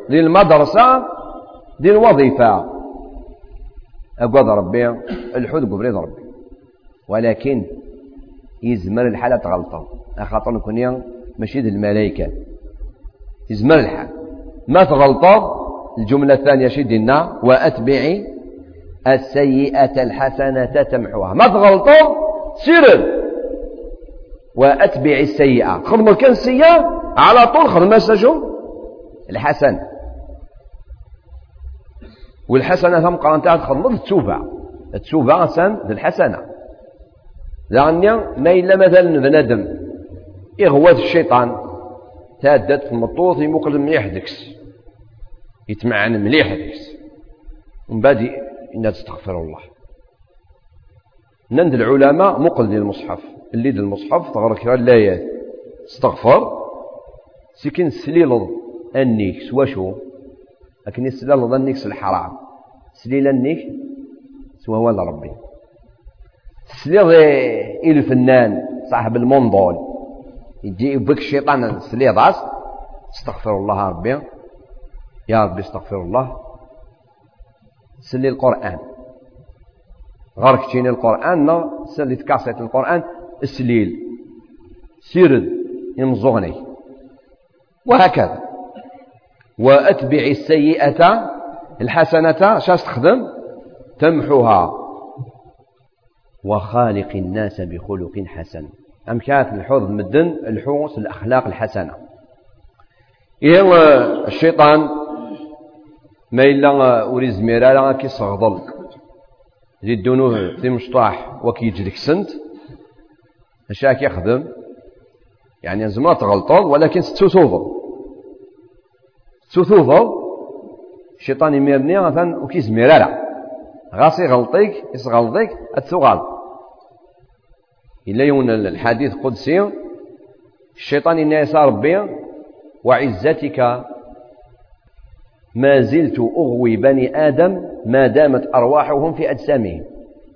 ديال المدرسة ديال الوظيفة. أقوى ربي الحوت قبريض ربي. ولكن يزمر الحالة تغلطة. خاطر نكون ماشي ديال الملائكة. يزمر الحال. ما تغلطة الجملة الثانية شي دينا وأتبعي السيئة الحسنة تمحوها. ما تغلطوا؟ سير وأتبع السيئة. خدموا كان السيئة؟ على طول خدم شو؟ الحسن. والحسنة ثم قرنتها تخدم. التوبة التوبة سن الحسنة. لأني ما إلا مثلا بنادم. إغوات الشيطان. تادت في المطوط يمقل مليح دكس يتمعن مليح دكس ومن بعد إنها تستغفر الله. نند العلماء مقل ديال المصحف. اللي ديال المصحف تغرى كرا الآيات استغفر سكن سليل النيك سوا شو؟ لكن يسلل النيك الحرام. سليل النيك سوا هو ربي. سليل الفنان صاحب المنضول. يجي بك الشيطان سليل راس. استغفر الله ربي. يا ربي استغفر الله. سلي القرآن. غير كتيني القرآن نا سلي تكاسيت القرآن السليل سيرد يمزغني وهكذا. وأتبع السيئة الحسنة شاش تخدم تمحوها. وخالق الناس بخلق حسن. أم كانت الحوض مدن الحوص الأخلاق الحسنة. إيه الشيطان ما إلا أريد زميرا كي صغضل ذي الدنوه في مشطاح وكي سنت أشياء كيخدم يعني زما تغلطض ولكن ستوثوض ستوثوض الشيطان يميرني مثلا وكي زميرا غاسي غلطيك يسغلطيك أتغلط إلا يون الحديث قدسي الشيطان إن يسار ربي وعزتك ما زلت أغوي بني آدم ما دامت أرواحهم في أجسامهم.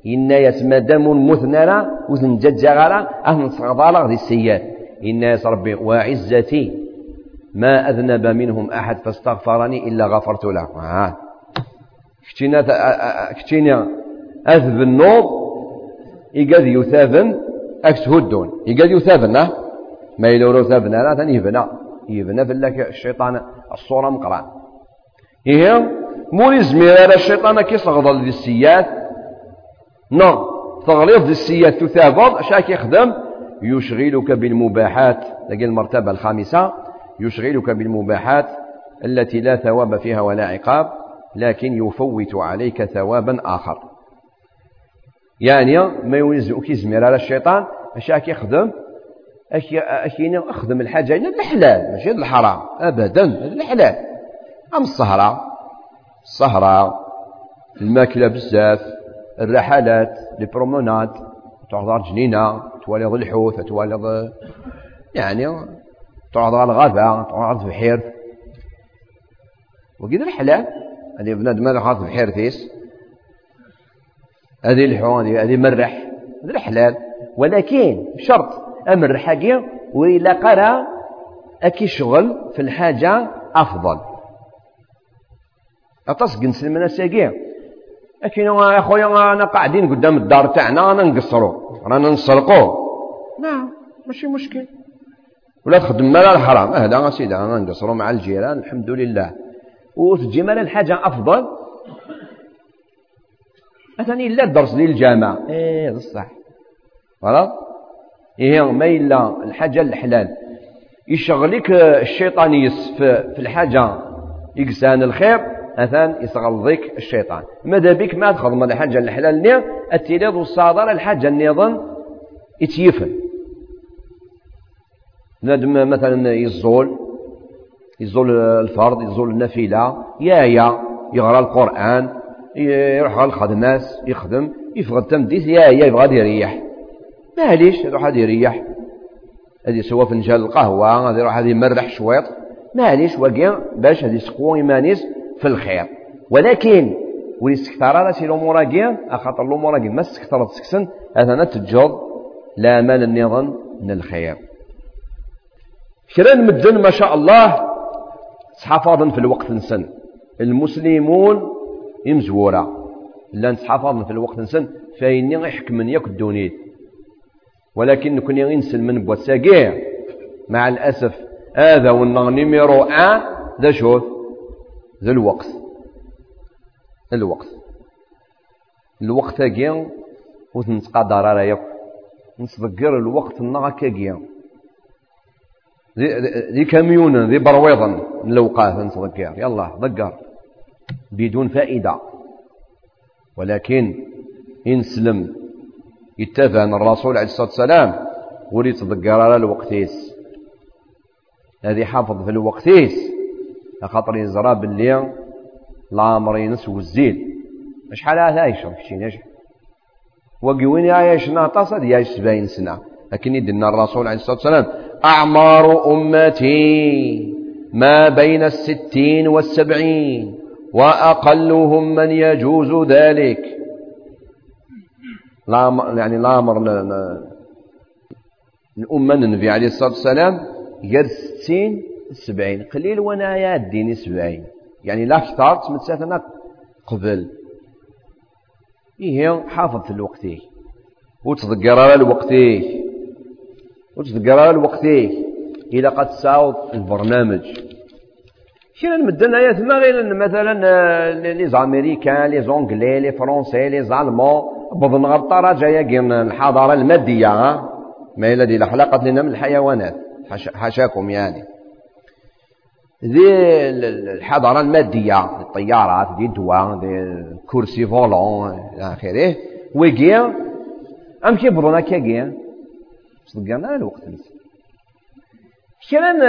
إن يسمى دم مثنرة وزن ججغرة أهل صغضالة ذي السيئات إن يس ربي وعزتي. ما أذنب منهم أحد فاستغفرني إلا غفرت له. آه. كتينا كتينا أذب النوض يقاد يثابن أكتهدون يقاد يثابن ما يلورو ثابنا لا ثاني يبنى يبنى في الشيطان الصورة مقران إيه؟ موري زمير على الشيطان كي صغضل دي السيات نو تغليظ دي السيات تثابض شاك يخدم؟ يشغلك بالمباحات. لقي المرتبة الخامسة يشغلك بالمباحات التي لا ثواب فيها ولا عقاب لكن يفوت عليك ثوابا آخر. يعني ما يوزعك زمير على الشيطان شاك يخدم؟ أكي أخدم الحاجة الحلال ماشي الحرام أبدا الحلال. أم الصهرة الصهرة الماكلة بزاف الرحلات لي برومونات تحضر جنينة تواليض الحوت تواليض يعني تقعد على الغابة تقعد في بحير وقيد الحلال هذه بنادم هذا خاص بحير تيس هذه الحو هذه مرح هذه الحلال ولكن شرط أمر حاجة وإلا قرأ أكي شغل في الحاجة أفضل. أطاس نسلم ساقيه لكن يا خويا أنا قاعدين قدام الدار تاعنا أنا نقصرو رانا نسرقو نعم ماشي مشكل ولا تخدم مال الحرام أهلا سيدي أنا نقصرو مع الجيران الحمد لله وتجي مال الحاجة أفضل مثلا إلا الدرس ديال الجامع إيه بصح خلاص إيه ما إلا الحاجة الحلال يشغلك الشيطان يس في الحاجة يقسان الخير أثان يصغلظك الشيطان. ماذا بك؟ ما تخدم الحاجة الحلال نيا؟ والصادر الحاجة النظام يتيفن. نادم مثلا يزول يزول الفرض يزول النافلة يا يا يقرا القرآن يروح على الخدمات يخدم يفقد تمديث يا يا يبغى يريح. معليش يروح هذا يريح. هذه سوا فنجان القهوة هذه يروح هذه يمرح شويط. معليش وكيا باش هذه سقو إيمانيس في الخير. ولكن وليستكثر على سي الأمور كيا أخاطر الأمور كيا ما استكثرت سكسن هذا نتجر لا مال النظام من الخير. كرا مدن ما شاء الله صحافظا في الوقت نسن. المسلمون يمزورا. لا نتحافظ في الوقت نسن فإني يحكم ياك الدونيت ولكن نكون ينسل من بوساقيع مع الأسف هذا والنغني ميرو ان ذا شوف. الوقت. الوقت. الوقت كيا وتنتقادر على ياك. نتذكر الوقت النغا كيا ذي كاميون ذي برويضا نلوقاه نتذكر. يلا ذكر. بدون فائدة. ولكن إنسلم يتفان الرسول عليه الصلاة والسلام. ولي تذكر على الوقتيس. هذه حافظ في الوقتيس. خاطر يزرى باللي الامر ينس والزيد شحال هذا يشرب شي نجح وقي وين يعيش ناطاس هذه يعيش سبعين سنة. لكن يدنا الرسول عليه الصلاة والسلام أعمار أمتي ما بين الستين والسبعين وأقلهم من يجوز ذلك. لا يعني لا أمر الأمة النبي عليه الصلاة والسلام قال ستين سبعين. قليل وأنا يا الدين سبعين. يعني لا أكثر تمتساتنا قبل إيه حافظ في الوقت وتذكر على الوقت وتذكر على الوقت إذا قد ساوض البرنامج. كاين المدن ايات ما غير مثلا لي زاميريكان لي زونغلي لي فرونسي لي زالمون بضن غطارة جاية الحضارة المادية ما إلا دي الحلقة لنا من الحيوانات. حاشاكم يعني. ذي الحضارة المادية الطيارات دي الدواء دي الكرسي فولون إلى آخره. ويجي أم كيبضونا كيجي صدقنا الوقت نسي. كان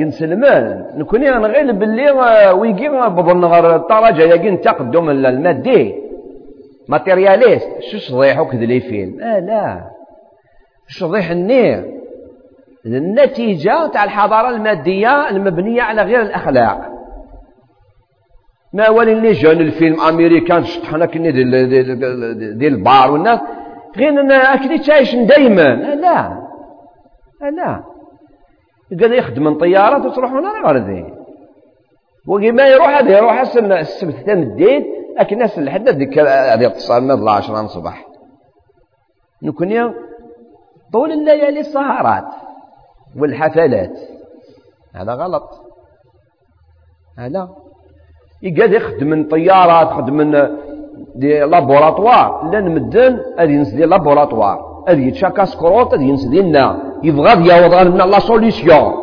قن سلمان؟ نكوني غير باللي ويجي بظن غير الطرجة يجي تقدم المادي. ماتيرياليست شو صضيح وكذا لي فيلم؟ آه لا. صضيح النير؟ النتيجة تاع الحضارة المادية المبنية على غير الأخلاق. ما ولي اللي جان الفيلم أمريكان شطحنا كني ديال ديال البار والناس غير أنا أكيد تعيش دايما. لا لا. قال يخدم من طيارة وتروح هنا غير ذي وكي ما يروح هذا يروح السبت ثاني الدين الناس لحد ديك هذه اتصال من 12 الصباح نكون طول الليالي السهرات والحفلات. هذا غلط. هذا. يقعد يخدم من طيارات يخدم من دي لابوراتوار لأن مدن هذه ينس دي لابوراتوار هذه يتشاكا سكروت هذه ينس دينا يبغى يعوض لنا لا سوليسيون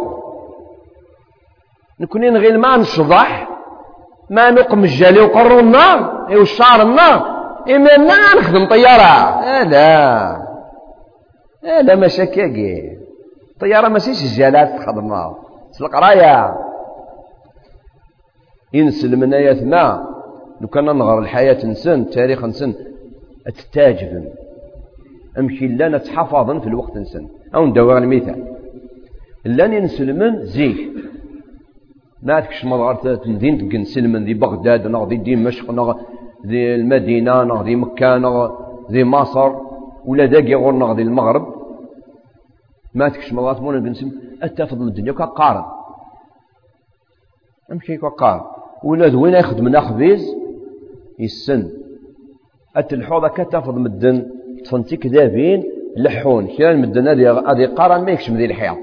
نكون غير ما نشضح ما نقم الجالي وقروا النار اي والشعر النار إما ما نخدم طيارة. لا لا مشاكل الطيارة ماشي سجالات تخدمها القراية ينسل من آيات لو كان نغر الحياة نسن التاريخ نسن. تتاجبن أمشي لنا تحفظن في الوقت نسن. أو ندور المثال. لأن ينسلمن زيك ما تكش مضغر تمدين تنسلمن ذي بغداد نغ ذي دمشق نغ ذي المدينة نغ ذي مكة نغ ذي مصر. ولا داقي غور نغ ذي المغرب. ما تكش مرات مونا نقسم أتفض من الدنيا كقارن أمشي كقارن ولا وين يخدم خبيز يسن. اتلحوظ كتفض من الدن تفنتي كذابين لحون. كان من الدن؟ هذه قارن ما يكشم ذي الحياة.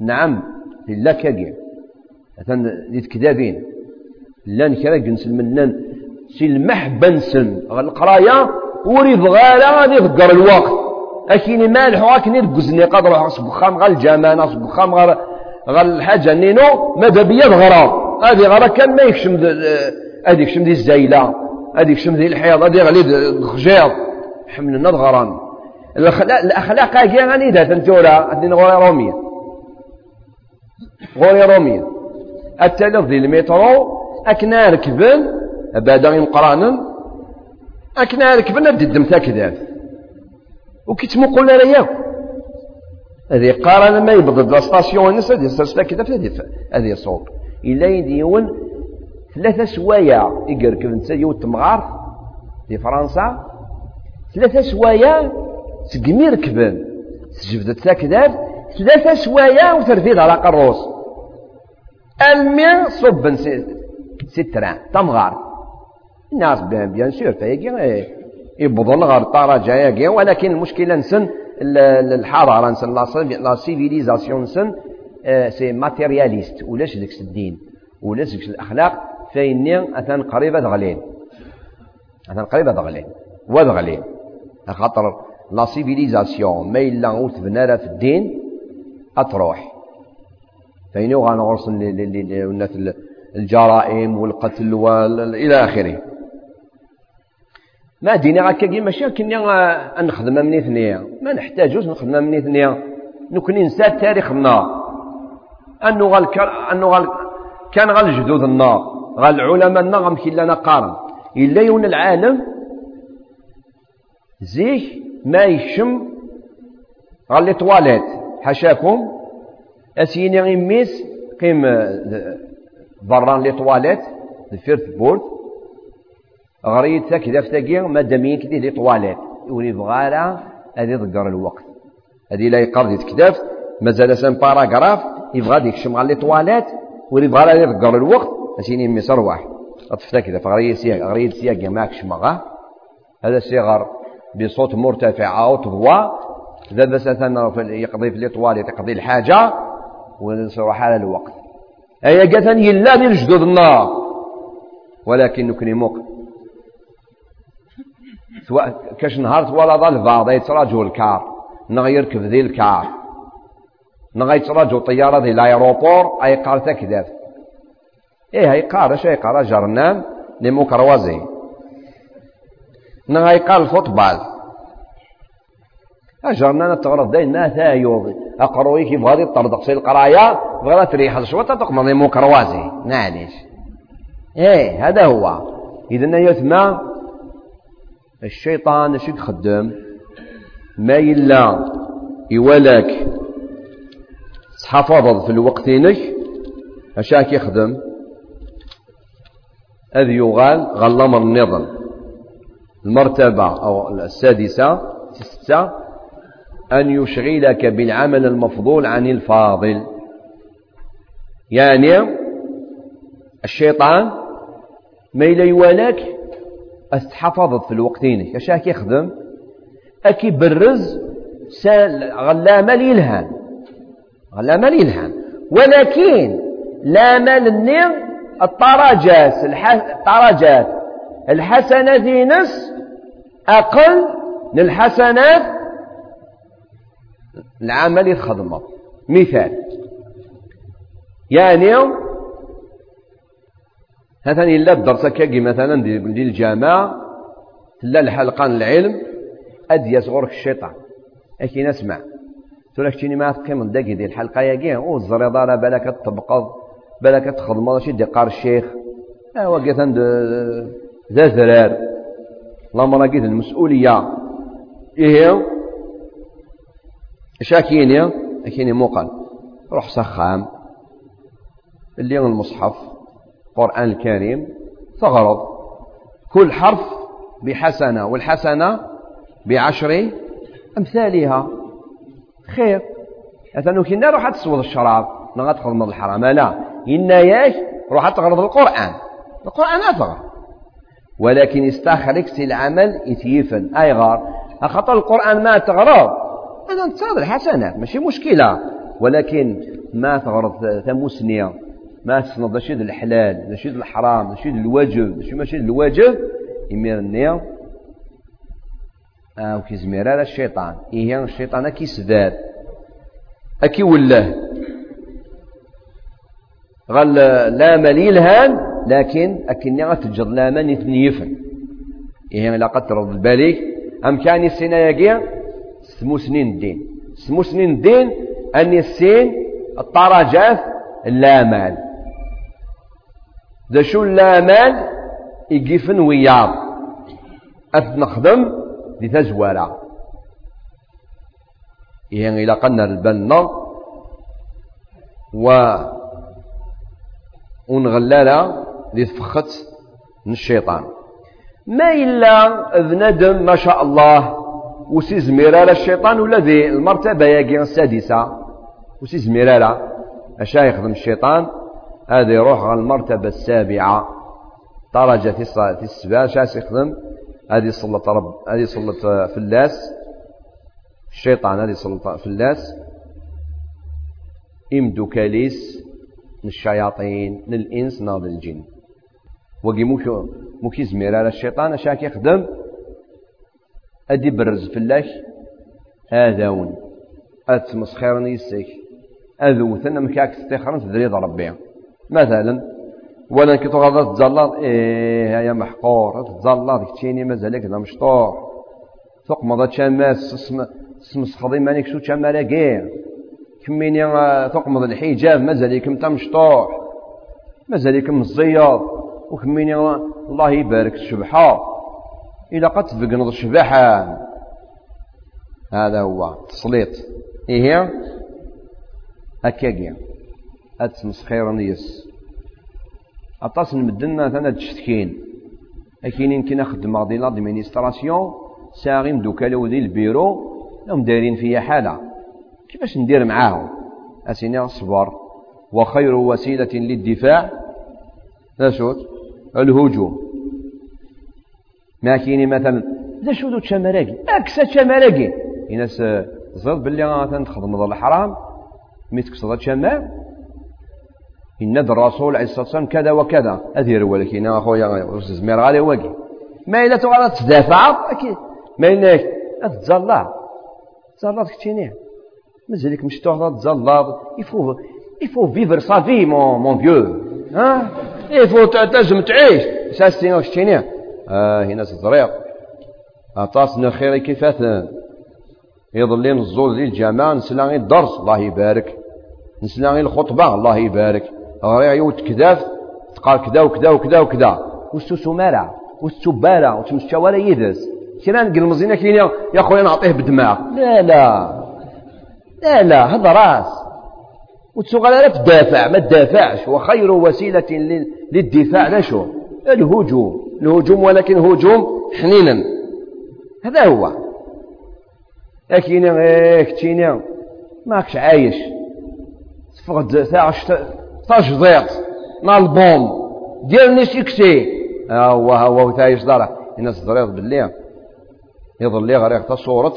نعم لا كاقي مثلا ذي كذابين لأن كرا جنس المنان سي المحبة نسن القراية وريد غالا غادي يفقر الوقت. أكيني مالح وأكيني دقزني قدر سبخام غا الجمانة سبخام غا غا الحاجة نينو ماذا بيا غرا هذه غرا كان ما يكشم هذه يكشم ذي الزايلة هذه يكشم ذي الحياض هذه غلي الخجاض حملنا الغرام الأخلاق هي غني ذات انتورا أدين غوري رومية. غوري رومية. التلف ذي المترو أكنا ركبن بعد ينقرانن أكنا ركبن أدي الدم تاكدات وكيتمقل لا ياك هذه قارن ما يبض لا ستاسيون نس هذه ستاسيون كذا في هذه الصوت إلا يديون ثلاثة سوايع يقركب انت يوت تمغار في فرنسا. ثلاثة سوايع تقمي ركبن تجبدت تاكدار ثلاثة سوايع وترفيد على قروس. المي صب ستران تمغار. الناس بيان بيان سور فيجي يبضل غير جاية ولكن المشكلة نسن الحضارة نسن لا سيفيليزاسيون نسن آه، سي ماتيرياليست ولاش ديك الدين؟ ولاش ديك الأخلاق؟ فإني أثن قريبة دغلين أثن قريبة دغلين ودغلين خاطر لا سيفيليزاسيون ما إلا وتبنى في الدين أتروح. فين غنغرس الجرائم والقتل والى آخره. ما دينا هكا ماشي كني نخدم من ثنيا ما نحتاجوش نخدم من ثنيا نكوني نسى تاريخنا انه غال انه غال كان غال جدود النار. غال العلماء النار غمكي لنا قارن. إلا يون العالم زيك ما يشم غال لي تواليت حاشاكم؟ أسيني ميس قيم بران لي تواليت الفيرت بورد. غريت كذا فتاقي ما دامين كذا لي طواليت. يولي بغالا هذه ضقر الوقت. هذه لا يقرض يتكدف مازال سان باراغراف يبغى ديك شمع لي طواليت ولي بغا لا يضقر الوقت. أسيني مي صروح أطفتا كذا فغري سياق غري سياق معك شمغا هذا صغر بصوت مرتفع أو تضوى ذا بس يقضي في لي طواليت يقضي الحاجة ونصروح على الوقت. أي قثن يلا النار ولكن موق سواء كاش نهار ظل بعض يتراجو الكار نغير كيف ذي الكار نغي يتراجو طيارة ذي الأيروبور أي قار تكذب إيه هاي قار اش هاي قار جرنان لمكروزي نغي قال الفوتبال. أجرنا نتغرض دين نا ثايوض أقروي كيف غادي تطردق سي القرايا بغا تريح شوية تقمضي مكروازي معليش إيه هذا هو. إذا يثمى الشيطان اش يخدم ما يلا يولاك تحافظ في الوقتينك اشاك يخدم؟ أذ يغال غلمر النظم المرتبة أو السادسة الستة أن يشغلك بالعمل المفضول عن الفاضل. يعني الشيطان ما إلا يوالاك استحفظت في الوقتين. كشاك يخدم. أكي برز غلامة الإلهام غلامة الإلهام ولكن لا مال النير الطرجات الطرجات الحسنات نس أقل من الحسنات العمل يتخدم مثال. يعني مثلا إلا الدرس كاكي مثلا ديال الجامعة تلا الحلقة العلم أدي يصغرك الشيطان. أكي نسمع. تقول لك تيني ما تقيم داكي ديال الحلقة ياكي أو الزريضة راه بالك تطبقض بالك تخدم شي دقار الشيخ. ايوا قيت ذا زرار راه قيت المسؤولية. إيه؟ اش أكيني؟ أكيني موقن. روح سخام. اللي المصحف. القرآن الكريم تغرض كل حرف بحسنة والحسنة بعشر أمثالها. خير. مثلا كنا روح تسود الشراب نغا تخدم الحرام. لا. إنا ياك روح تغرض القرآن. القرآن أثغر ولكن استخرج العمل إثيفا. أي غار. أخطأ القرآن ما تغرض. هذا انتصاد الحسنات ماشي مشكلة. ولكن ما تغرض ثموسنية ما تسنض نشيد الحلال نشيد الحرام نشيد الواجب نشيد ماشي الواجب يمير النية آه وكيزمير على الشيطان. إيه الشيطان كي سداد أكي وله. غل لا مليل هان لكن أكني غتجد لا من يثنيفن إيه لا قد بالك أم كان السنة يجي سمو سنين الدين سمو سنين الدين أن السين الطرجات ذا شو اللامان يقفن وياض أتنخدم دي تزوارا يعني إلى قلنا البنا و ونغلالا دي تفخت من الشيطان ما إلا بندم ما شاء الله وسي زميرة الشيطان ولا ذي المرتبة ياقي السادسة وسي زميرة أشا يخدم الشيطان هذا يروح على المرتبة السابعة. درجة في السباع شاس يخدم؟ هذه صلة رب هذه صلة فلاس. الشيطان هذه صلة فلاس. إمدو كاليس من الشياطين من الإنس ناض الجن. وقي موكي زمير على الشيطان أشاك يخدم. أدي برز فلاش هذاون أتمسخيرني يسك أذوثن مكاك استخرن تدريد ربي مثلا ولا كي تغضى تزلط إيه يا محقور تزلط كتيني مازالك ذا مشطوح. ثق مضى تشاماس سمس خضي مانيك شو تشاما كير كميني ثق مضى الحجاب مازالك انت مشطوح. مازالك مزيض وكميني الله يبارك الشبحة. إذا قد تفقنض الشبحة. هذا هو تسليط إيه أكاكي أتمسخير نيس. أطاس نمدنا ثنا تشتكين. أكين يمكن أخدم دي لادمينيستراسيون ساغي مدوكالو ودي البيرو هم دايرين فيا حالة. كيفاش ندير معاهم؟ أسيني الصبر وخير وسيلة للدفاع. لا الهجوم. ما كاينين مثلا ذا شو دو تشامراكي أكسا تشامراكي الناس زاد باللي تخدم الحرام. مي تكسر إن الرسول عليه الصلاة والسلام كذا وكذا. أدير ولكن أخويا زمير غالي واقي ما إلا تغادر تدافع أكيد. ما إلا تزلع تزلع كتيني مازالك مش تغادر تزلع يفو يفو فيفر صافي مون مون فيو ها؟ يفو تلزم تعيش. ساستين كتيني آه هنا تزريق أطاسنا خير كيفاثن يظلين الزول الجامع نسلا الدرس الله يبارك. نسلا الخطبة الله يبارك. غير يوت كذاف تقال كذا وكذا وكذا وكذا بارع وتمشى ولا يدس كنا نقول مزينة كاين يا خويا نعطيه بدماغ لا لا لا لا هذا راس. وتسوغ لا تدافع ما تدافعش وخير وسيلة للدفاع لا شو الهجوم. الهجوم ولكن هجوم حنينا هذا هو. لكن إيه كتيني ماكش عايش. تفقد ساعة تجضيط ديال نيش يكسي هو هو تايش داره الناس ضريض بالليل يظل لي غير تصورت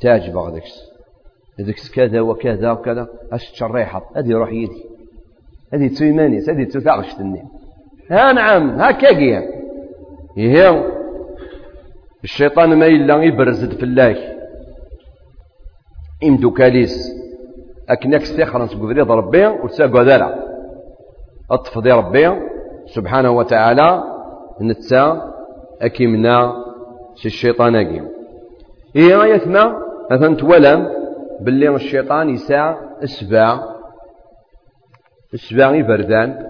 تعجب هذاك هذاك كذا وكذا وكذا اش تشريحه هذه روح يدي هذه تسويمانيس هذه تثاغش تني ها نعم هكا هي هي الشيطان ما إلا يبرزد في الله إمدو كاليس أكنك استخرن سبقذري ربي وتساقوا ذلك أطفضي ربي سبحانه وتعالى نتسا أكيمنا شي الشيطان أكيم. إيه ما مثلا تولم باللي الشيطان يساع السباع السباع يبردان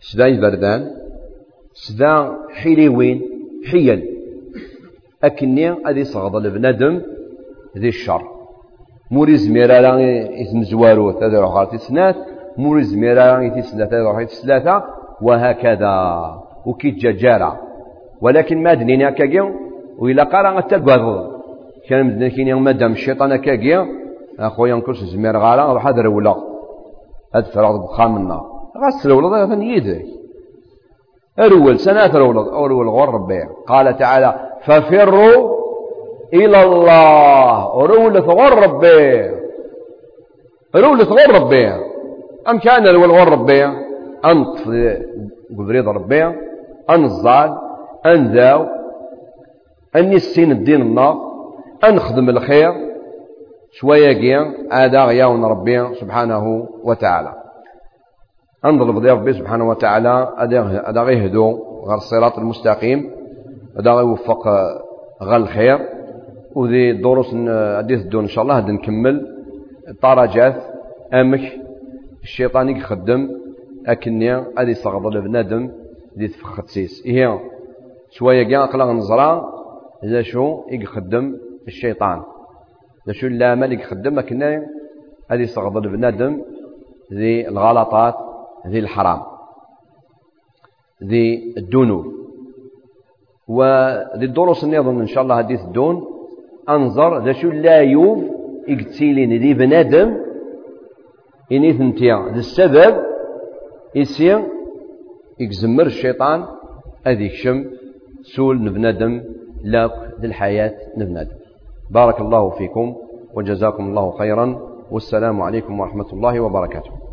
السباع يبردان سباع حيليوين حيل. أكني أدي صغض لبنادم ذي الشر. موري زميرا لا يتمزوارو هذا روح تسنات موري زميرا يتسلات هذا روح تسلاتا وهكذا. وكي جاجارا ولكن ما دنينا كاكيو وإلا قارا تقوض كان مدنا كين مادام الشيطان كاكيو. أخويا نكرس زمير غارا روح هذا رولا هاد فرغ بخامنا غاس الولد هذا يدك أرول سنة أرول أرول غور ربي. قال تعالى ففروا إلى الله. رولة غر ربي. رولة غر ربي. أم كان الول ربي؟ أنط قبريض ربي. أنزال أنذاو أن يسين الدين النار. أنخدم الخير. شوية قيام. هذا غياون ربي سبحانه وتعالى. أنظر بضي ربي سبحانه وتعالى. هذا غيهدو غير الصراط المستقيم. هذا غيوفق غير الخير. وذي دروس حديث الدون إن شاء الله هاد نكمل طرجات أمك الشيطان يخدم أكني غادي يصغض بنادم دي تفخت سيس. إيه شوية كاع أقلا نزرا إذا شو يخدم الشيطان. إذا شو اللامل يخدم أكني غادي يصغض بنادم ذي الغلطات ذي الحرام ذي الدنو. وذي الدروس النظام إن شاء الله حديث الدون أنظر ذا شو لا يوف إكتسيلين ذي بنادم إني ثنتيا ذا السبب يصير يكزمر الشيطان أذيك شم سول نبنادم لاك ذي الحياة نبنادم. بارك الله فيكم وجزاكم الله خيرا والسلام عليكم ورحمة الله وبركاته.